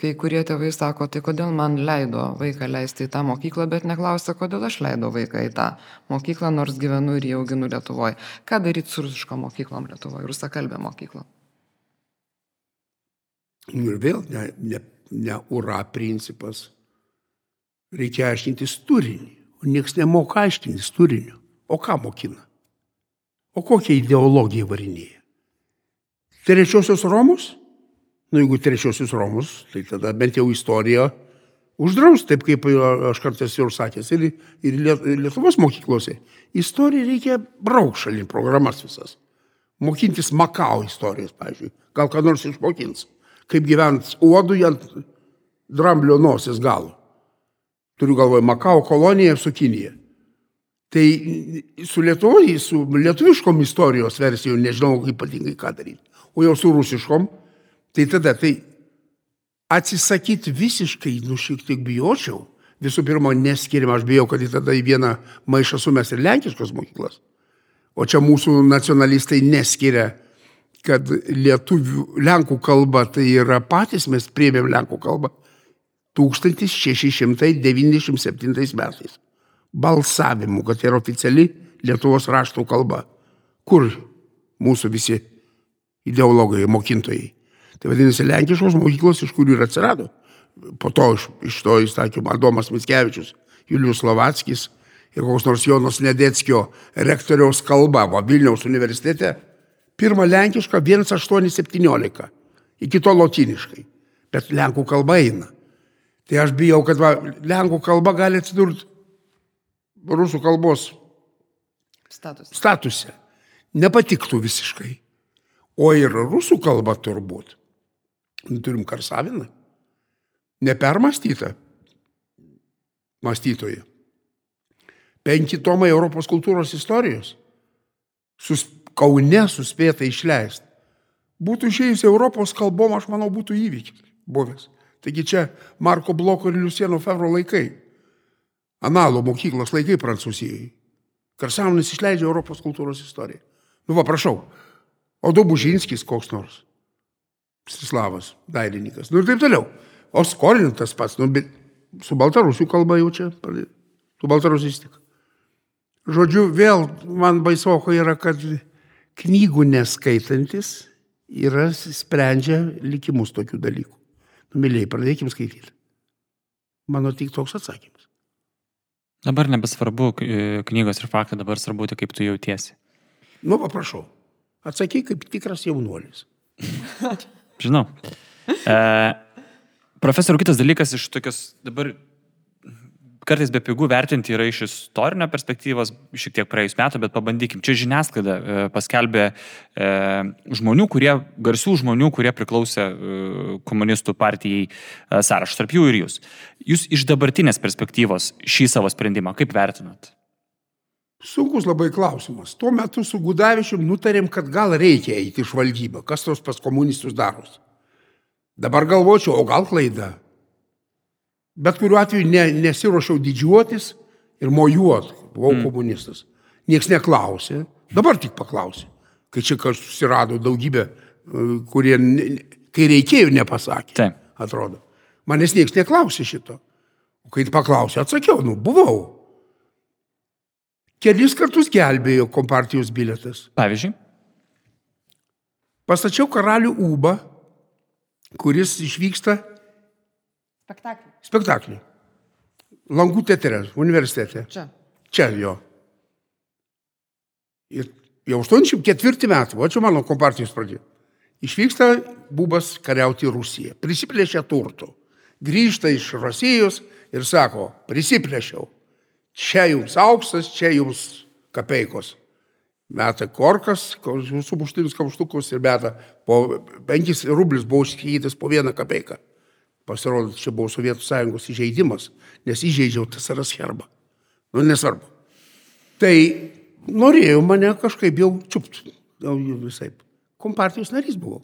kai kurie tėvai sako, tai kodėl man leido vaiką leisti į tą mokyklą, bet neklausia, kodėl aš leidau vaiką į tą mokyklą, nors gyvenu ir jį auginu Lietuvoje. Ką daryti su rusiško mokyklom Lietuvoje, rusakalbė mokykla? Nu ir vėl ne, ne, ne ura principas. Reikia aiškintis turinį. O niekas nemoka aiškintis turinio. O ką mokina? O kokią ideologiją varinėja? Trečiosios Romus? Nu, jeigu trečiosios Romus, tai tada bent jau istorija uždraus, taip kaip aš kartais jau sakęs, ir, ir Lietuvos mokyklose. Istoriją reikia braukšalį programas visas. Mokintis Makao istorijos, pavyzdžiui. Gal ką nors išmokins kaip gyventi uodui ant dramblio nosis galo. Turiu galvoje Makao koloniją su Kinija. Tai su lietuviai, su lietuviškom istorijos versijom nežinau ypatingai ką daryti. O jau su rusiškom, tai tada tai atsisakyti visiškai, nu šiek tiek bijočiau. Visų pirma, neskiriam, aš bijau, kad į tada į vieną maišą sumes ir lenkiškos mokyklas. O čia mūsų nacionalistai neskiria, kad lietuvių, lenkų kalba tai yra patys, mes priėmėm lenkų kalbą 1697 metais. Balsavimu, kad tai yra oficiali Lietuvos raštų kalba. Kur mūsų visi ideologai, mokintojai? Tai vadinasi, lenkiškos mokyklos, iš kurių ir atsirado. Po to iš, iš to įstatymo Adomas Mitskevičius, Julius Lovatskis ir koks nors Jonas Nedeckio rektoriaus kalba, o Vilniaus universitete pirmą lenkišką 1817, iki to lotiniškai, bet lenkų kalba eina. Tai aš bijau, kad va, lenkų kalba gali atsidurti rusų kalbos Status. statuse. Nepatiktų visiškai. O ir rusų kalba turbūt. Nu, Turim karsaviną. Nepermastytą mąstytoją. Penki tomai Europos kultūros istorijos. Sus, Kaune suspėta išleisti. Būtų išėjus Europos kalbom, aš manau, būtų įvykis buvęs. Taigi čia Marko Bloko ir Lucieno Fevro laikai. Analo mokyklos laikai Prancūzijai. Karsavinas išleidžia Europos kultūros istoriją. Nu, va, prašau. O Dobužinskis koks nors. Sislavas, dailininkas. Nu ir taip toliau. O skolintas pats, nu, bet su baltarusių kalba jau čia. Su baltarusiais tik. Žodžiu, vėl man baisoko yra, kad knygų neskaitantis yra sprendžia likimus tokių dalykų. Nu, mėlyje, pradėkim skaityti. Mano tik toks atsakymas. Dabar nebesvarbu e, knygos ir faktai, dabar svarbu tik kaip tu jautiesi. Nu, paprašau. Atsakyk kaip tikras jaunuolis. (laughs) Žinau. E, profesoriu, kitas dalykas iš tokios dabar kartais be pigų vertinti yra iš istorinio perspektyvos, šiek tiek praėjus metų, bet pabandykim. Čia žiniasklaida e, paskelbė e, žmonių, kurie, garsių žmonių, kurie priklausė e, komunistų partijai sąrašą, tarp jų ir jūs. Jūs iš dabartinės perspektyvos šį savo sprendimą kaip vertinat? Sunkus labai klausimas. Tuo metu su Gudavičium nutarėm, kad gal reikia eiti į žvalgybą, kas tos pas komunistus daros. Dabar galvočiau, o gal klaida. Bet kuriuo atveju ne, nesiuošiau didžiuotis ir mojuot, buvau mm. komunistas. Niekas neklausė, dabar tik paklausė. Kai čia kas susirado daugybę, e, kurie, ne- kai reikėjo, nepasakė. Taip. Atrodo. Manęs niekas neklausė šito. O kai paklausė, atsakiau, nu, buvau. Kelis kartus gelbėjo kompartijos biletas. Pavyzdžiui, Pastačiau karalių Ūbą, kuris išvyksta Spektaklį. spektaklį. Langų teatre, universitete. Čia. Čia jo. Ir jau 84 metų, o čia mano kompartijos pradžia. Išvyksta Bubas kariauti į Rusiją. Prisiplėšia turtų. Grįžta iš Rusijos ir sako, prisiplėšiau. Čia jums auksas, čia jums kapeikos. Meta korkas, sumuštinis kamštukus ir meta po 5 rublius buvo užskaitytas po vieną kapeiką. Pasirodo, čia buvo Sovietų sąjungos įžeidimas, nes įžeidžiau TSRS herbą. Nu, nesvarbu. Tai norėjau mane kažkaip jau čiupti. Jau visai. Kompartijos narys buvau.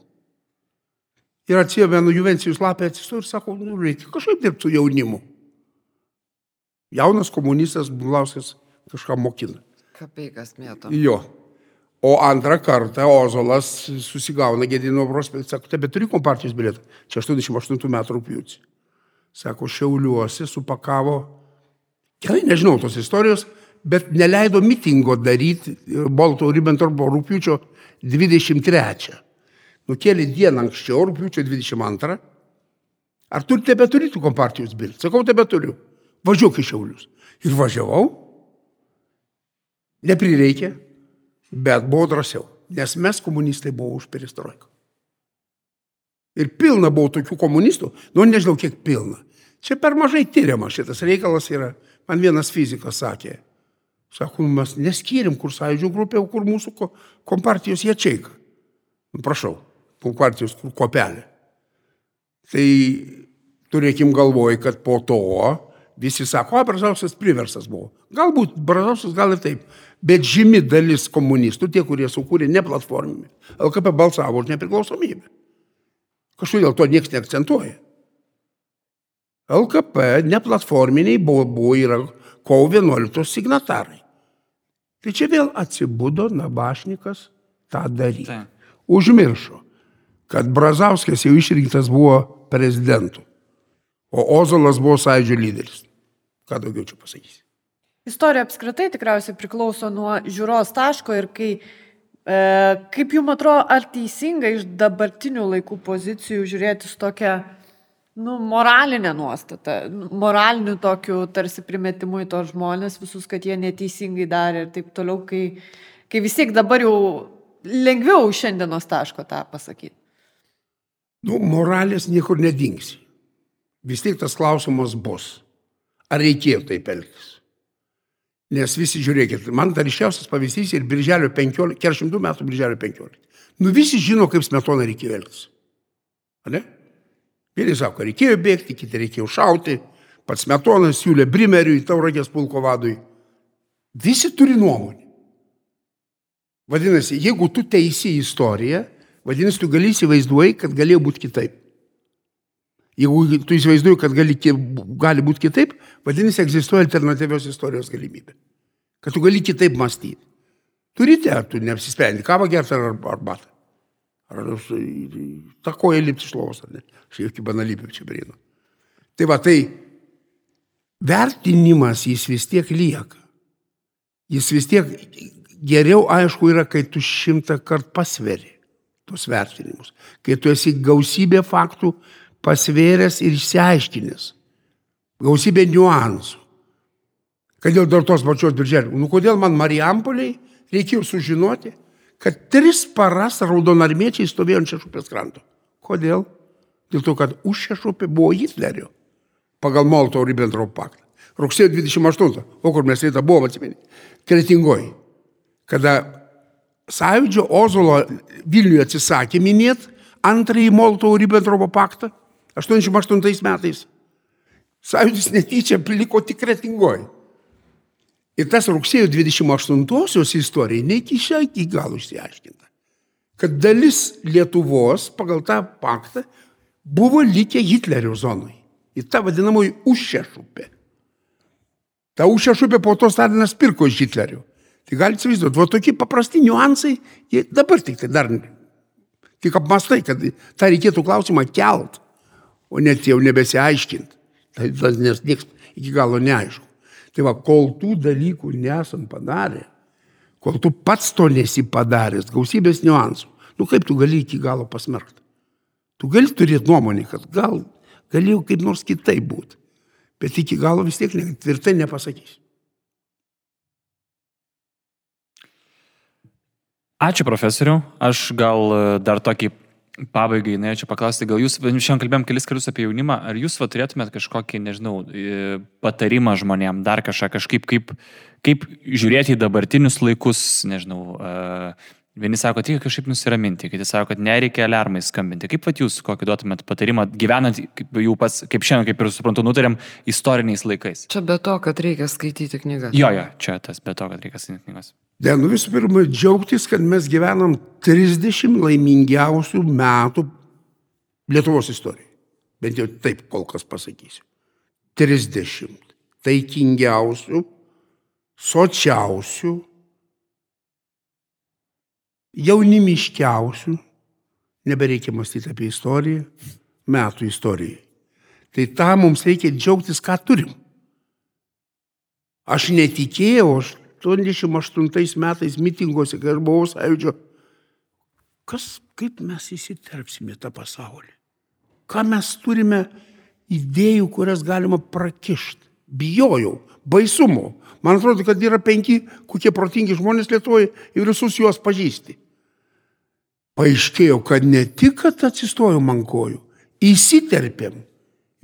Ir atsijėmenu Juvencijus lapę atsistu ir sako, nu, reikia kažkaip dirbti su jaunimu. Jaunas komunistas Bulauskas kažką mokina. Kapeikas mėto. Jo. O antrą kartą Ozolas susigauna Gedino prospektą, sako, tebe turi kompartijos bilietą. Čia 88 metų rūpjūtį. Sako, šiauliuosi supakavo, gerai, nežinau tos istorijos, bet neleido mitingo daryti Bolto Ribbentropo rūpjūčio 23. Nukėlė dieną anksčiau, rūpjūčio 22. Ar tu tebe turi tų kompartijos bilietą? Sakau, tebe turiu. Važiuok į šiaulius. Ir važiavau. Neprireikė, bet buvo drąsiau, nes mes komunistai buvo už perestroiką. Ir pilna buvo tokių komunistų, nu nežinau kiek pilna. Čia per mažai tyriama šitas reikalas yra. Man vienas fizikas sakė, sako, "Nu, mes neskyrim, kur sąjūdžio grupė, kur mūsų ko, kompartijos jačiaika. Nu, prašau, kompartijos kur kopelė. Tai turėkim galvoj, kad po to Visi sako, o Brazauskas priversas buvo. Galbūt Brazauskas gal ir taip, bet žymi dalis komunistų, tie, kurie sukūrė neplatforminį, LKP balsavo už nepriklausomybę. Kažkodėl to niekas neakcentuoja. LKP neplatforminiai buvo, buvo yra kovo 11 signatarai. Tai čia vėl atsibudo Nabašnikas tą daryti. Tai. Užmiršo, kad Brazauskas jau išrinktas buvo prezidentu, o Ozolas buvo sąjūdžio lyderis. Ką daugiau čia pasakysi? Istorija apskritai tikriausiai priklauso nuo žiūros taško ir kai, e, kaip jums atrodo, ar teisinga iš dabartinių laikų pozicijų žiūrėti su tokia nu, moralinė nuostata, nu, moraliniu tokiu tarsi primetimu į tos žmonės, visus, kad jie neteisingai darė ir taip toliau, kai, kai vis tiek dabar jau lengviau šiandienos taško tą pasakyti. Nu, moralės niekur nedingsi. Vis tiek tas klausimas bus. Ar reikėjo taip elgtis? Nes visi žiūrėkit, man dar ryškiausias pavyzdys ir birželio 15, 400 metų birželio 15. Nu visi žino, kaip smetona reikėjo elgtis. Ar ne? Vieni sako, reikėjo bėgti, kiti reikėjo šauti, pats smetonas siūlė Brimeriui, tauragės pulko vadui. Visi turi nuomonę. Vadinasi, jeigu tu teisi istoriją, vadinasi, tu gali įsivaizduoji, kad galėjo būti kitaip. Jeigu tu įsivaizduoji, kad gali, gali būti kitaip, vadinasi, egzistuoja alternatyvios istorijos galimybė. Kad tu gali kitaip mąstyti. Turite, ar tu neapsisprendi, kavą gerti ar arbatą. Ar tą koją lipti iš lovos, ar ne. Aš jokių banalybę čia prieinu. Tai va, tai vertinimas jis vis tiek lieka. Jis vis tiek geriau, aišku, yra, kai tu šimtą kartų pasveri tuos vertinimus. Kai tu esi gausybė faktų pasvėręs ir išsiaiškinęs. Gausybė niuansų. Kad dėl tos pačios birželio. Nu kodėl man Marijampoliai reikėjo sužinoti, kad tris paras raudonarmiečiai stovėjo ant šešupės kranto. Kodėl? Dėl to, kad už šešupę buvo Hitlerio pagal Molto Ribbentrop paktą. Rugsėjo 28, o kur mes rytą buvom, atsimeni, kretingoji. Kada Sąjūdžio Ozolo Vilniuje atsisakė minėti antrąjį Molto Ribbentropo paktą, 88 metais. Sąjūdis netyčia liko tik kretingoji. Ir tas rugsėjo 28-osios istorija netyčia iki galo išsiaiškinta. Kad dalis Lietuvos pagal tą paktą buvo likę Hitlerio zonoje. Į tą vadinamąjį užšešupę. Ta užšešupė po to Stalinas pirko iš Hitlerio. Tai galite įsivaizduoti, va tokie paprasti niuansai, jie dabar tik tai dar, tik apmastai, kad tą reikėtų klausimą kelt o net jau nebesiaiškint. Tai nes niekas iki galo neaišku. Tai va, kol tų dalykų nesam padarę, kol tu pats to nesi padaręs, gausybės niuansų, nu kaip tu gali iki galo pasmerkti? Tu gali turėti nuomonį, kad gal galėjau kaip nors kitaip būti, bet iki galo vis tiek tvirtai nepasakysi. Ačiū profesoriu. Aš gal e, dar tokį Pabaigai, norėčiau paklausti, gal jūs, šiandien kalbėjom kelis kartus apie jaunimą, ar jūs va, turėtumėt kažkokį, nežinau, patarimą žmonėm, dar kažką, kažkaip, kaip, kaip žiūrėti į dabartinius laikus, nežinau, uh, vieni sako, tik kažkaip nusiraminti, kiti sako, kad nereikia alarmai skambinti. Kaip pat jūs kokį duotumėt patarimą, gyvenant, kaip jau pats, kaip šiandien, kaip ir suprantu, nutarėm, istoriniais laikais? Čia be to, kad reikia skaityti knygas. Jo, jo, čia tas be to, kad reikia skaityti knygas. Ne, nu visų pirma, džiaugtis, kad mes gyvenam 30 laimingiausių metų Lietuvos istorijai. Bent jau taip kol kas pasakysiu. 30. Taikingiausių, sočiausių, jaunimiškiausių, nebereikia mąstyti apie istoriją, metų istorijai. Tai tą mums reikia džiaugtis, ką turim. Aš netikėjau, aš 88 metais mitinguose, kai aš buvau sąjūdžio, kas, kaip mes įsiterpsime tą pasaulį? Ką mes turime idėjų, kurias galima prakišti? Bijojau, baisumo. Man atrodo, kad yra penki, kokie protingi žmonės Lietuvoje ir visus juos pažįsti. Paaiškėjo, kad ne tik, kad atsistojom ant kojų, įsiterpėm.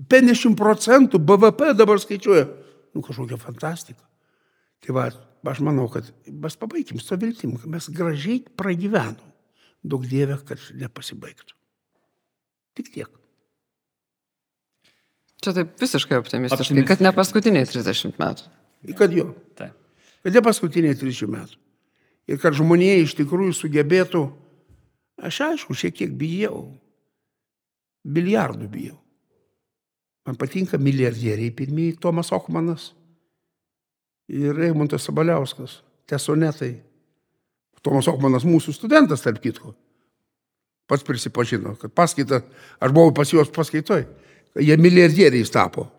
50 procentų BVP dabar skaičiuoja. Nu, kažkokia fantastika. Tai va, aš manau, kad mes pabaigim su viltim, kad mes gražiai pragyvenom. Daug dievė, kad nepasibaigtų. Tik tiek. Čia taip visiškai optimistiškai, Optimistiškai. kad ne paskutiniai 30 metų. Kad jo. Taip. Kad ne paskutiniai 30 metų. Ir kad žmonėje iš tikrųjų sugebėtų, aš aišku, šiek tiek bijau. Biliardų bijau. Man patinka milijardieriai pirmieji Tomas Okmanas ir Eimuntas Sabaliauskas, tesonetai. Tomas Okmanas mūsų studentas, tarp kitko. Pats prisipažino, kad paskaita, aš buvau pas juos paskaitoj, jie milijardieriais tapo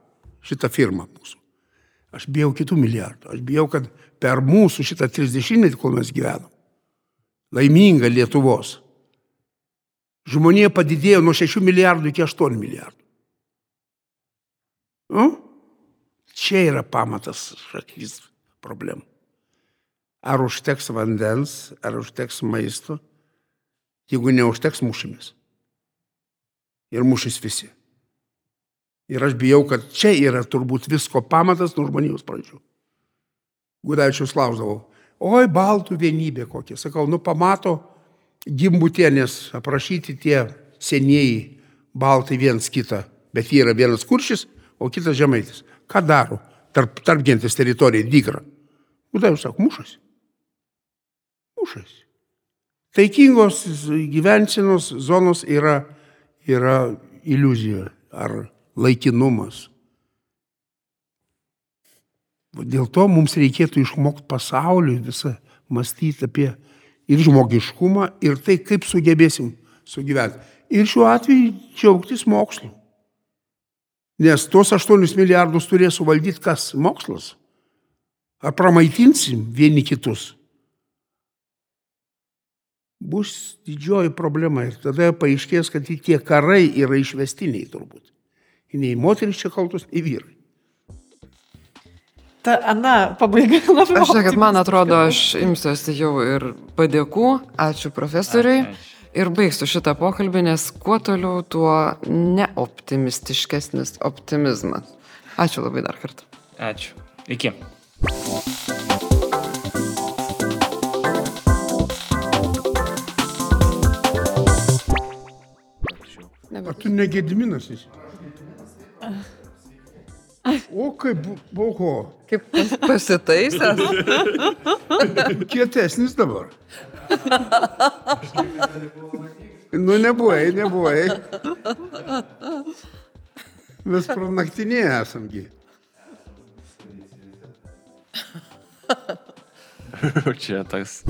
šitą firmą mūsų. Aš bijau kitų milijardų. Aš bijau, kad per mūsų šitą 30-metį, kol mes gyvenom, laimingą Lietuvos, žmonė padidėjo nuo 6 milijardų iki 8 milijardų. Nu? Čia yra pamatas šakys problemų. Ar užteks vandens, ar užteks maisto, jeigu neužteks mušimės. Ir mušys visi. Ir aš bijau, kad čia yra turbūt visko pamatas nuo žmonijos pradžių. Gudavičius klausdavau, oi, baltų vienybė kokia. Sakau, nu pamato gimbutienės aprašyti tie senieji baltai viens kitą, bet jie yra vienas kuršis, o kitas žemaitis. Ką daro tarp, tarp gentis teritorijai dygra? Gudavičius sako, mušasi. Mušasi. Taikingos gyvensenos zonos yra, yra iliuzija ar laikinumas. Dėl to mums reikėtų išmokti pasauliui visą mąstyti apie ir žmogiškumą, ir tai, kaip sugebėsim sugyventi. Ir šiuo atveju džiaugtis mokslu. Nes tuos 8 milijardus turės suvaldyti kas? Mokslas. Ar pramaitinsim vieni kitus? Bus didžioji problema ir tada paaiškės, kad tie karai yra išvestiniai turbūt. Nei moteris čia kaltos, nei vyrai. Ta, Ana, pabaiga (laughs) labai. Aš žinau, kad man atrodo, aš imsiuosi jau ir padėkų. Ačiū profesoriui. Ir baigsiu šitą pokalbį, nes kuo toliau, tuo neoptimistiškesnis optimizmas. Ačiū labai dar kartą. Ačiū. Iki. Ar tu negėdiminas esi? O kaip buvo, Kaip pas- pasitaisęs. kietesnis dabar. Nu, nebuvai, nebuvai. Mes pranaktinėje esamgi. (laughs) Čia tas.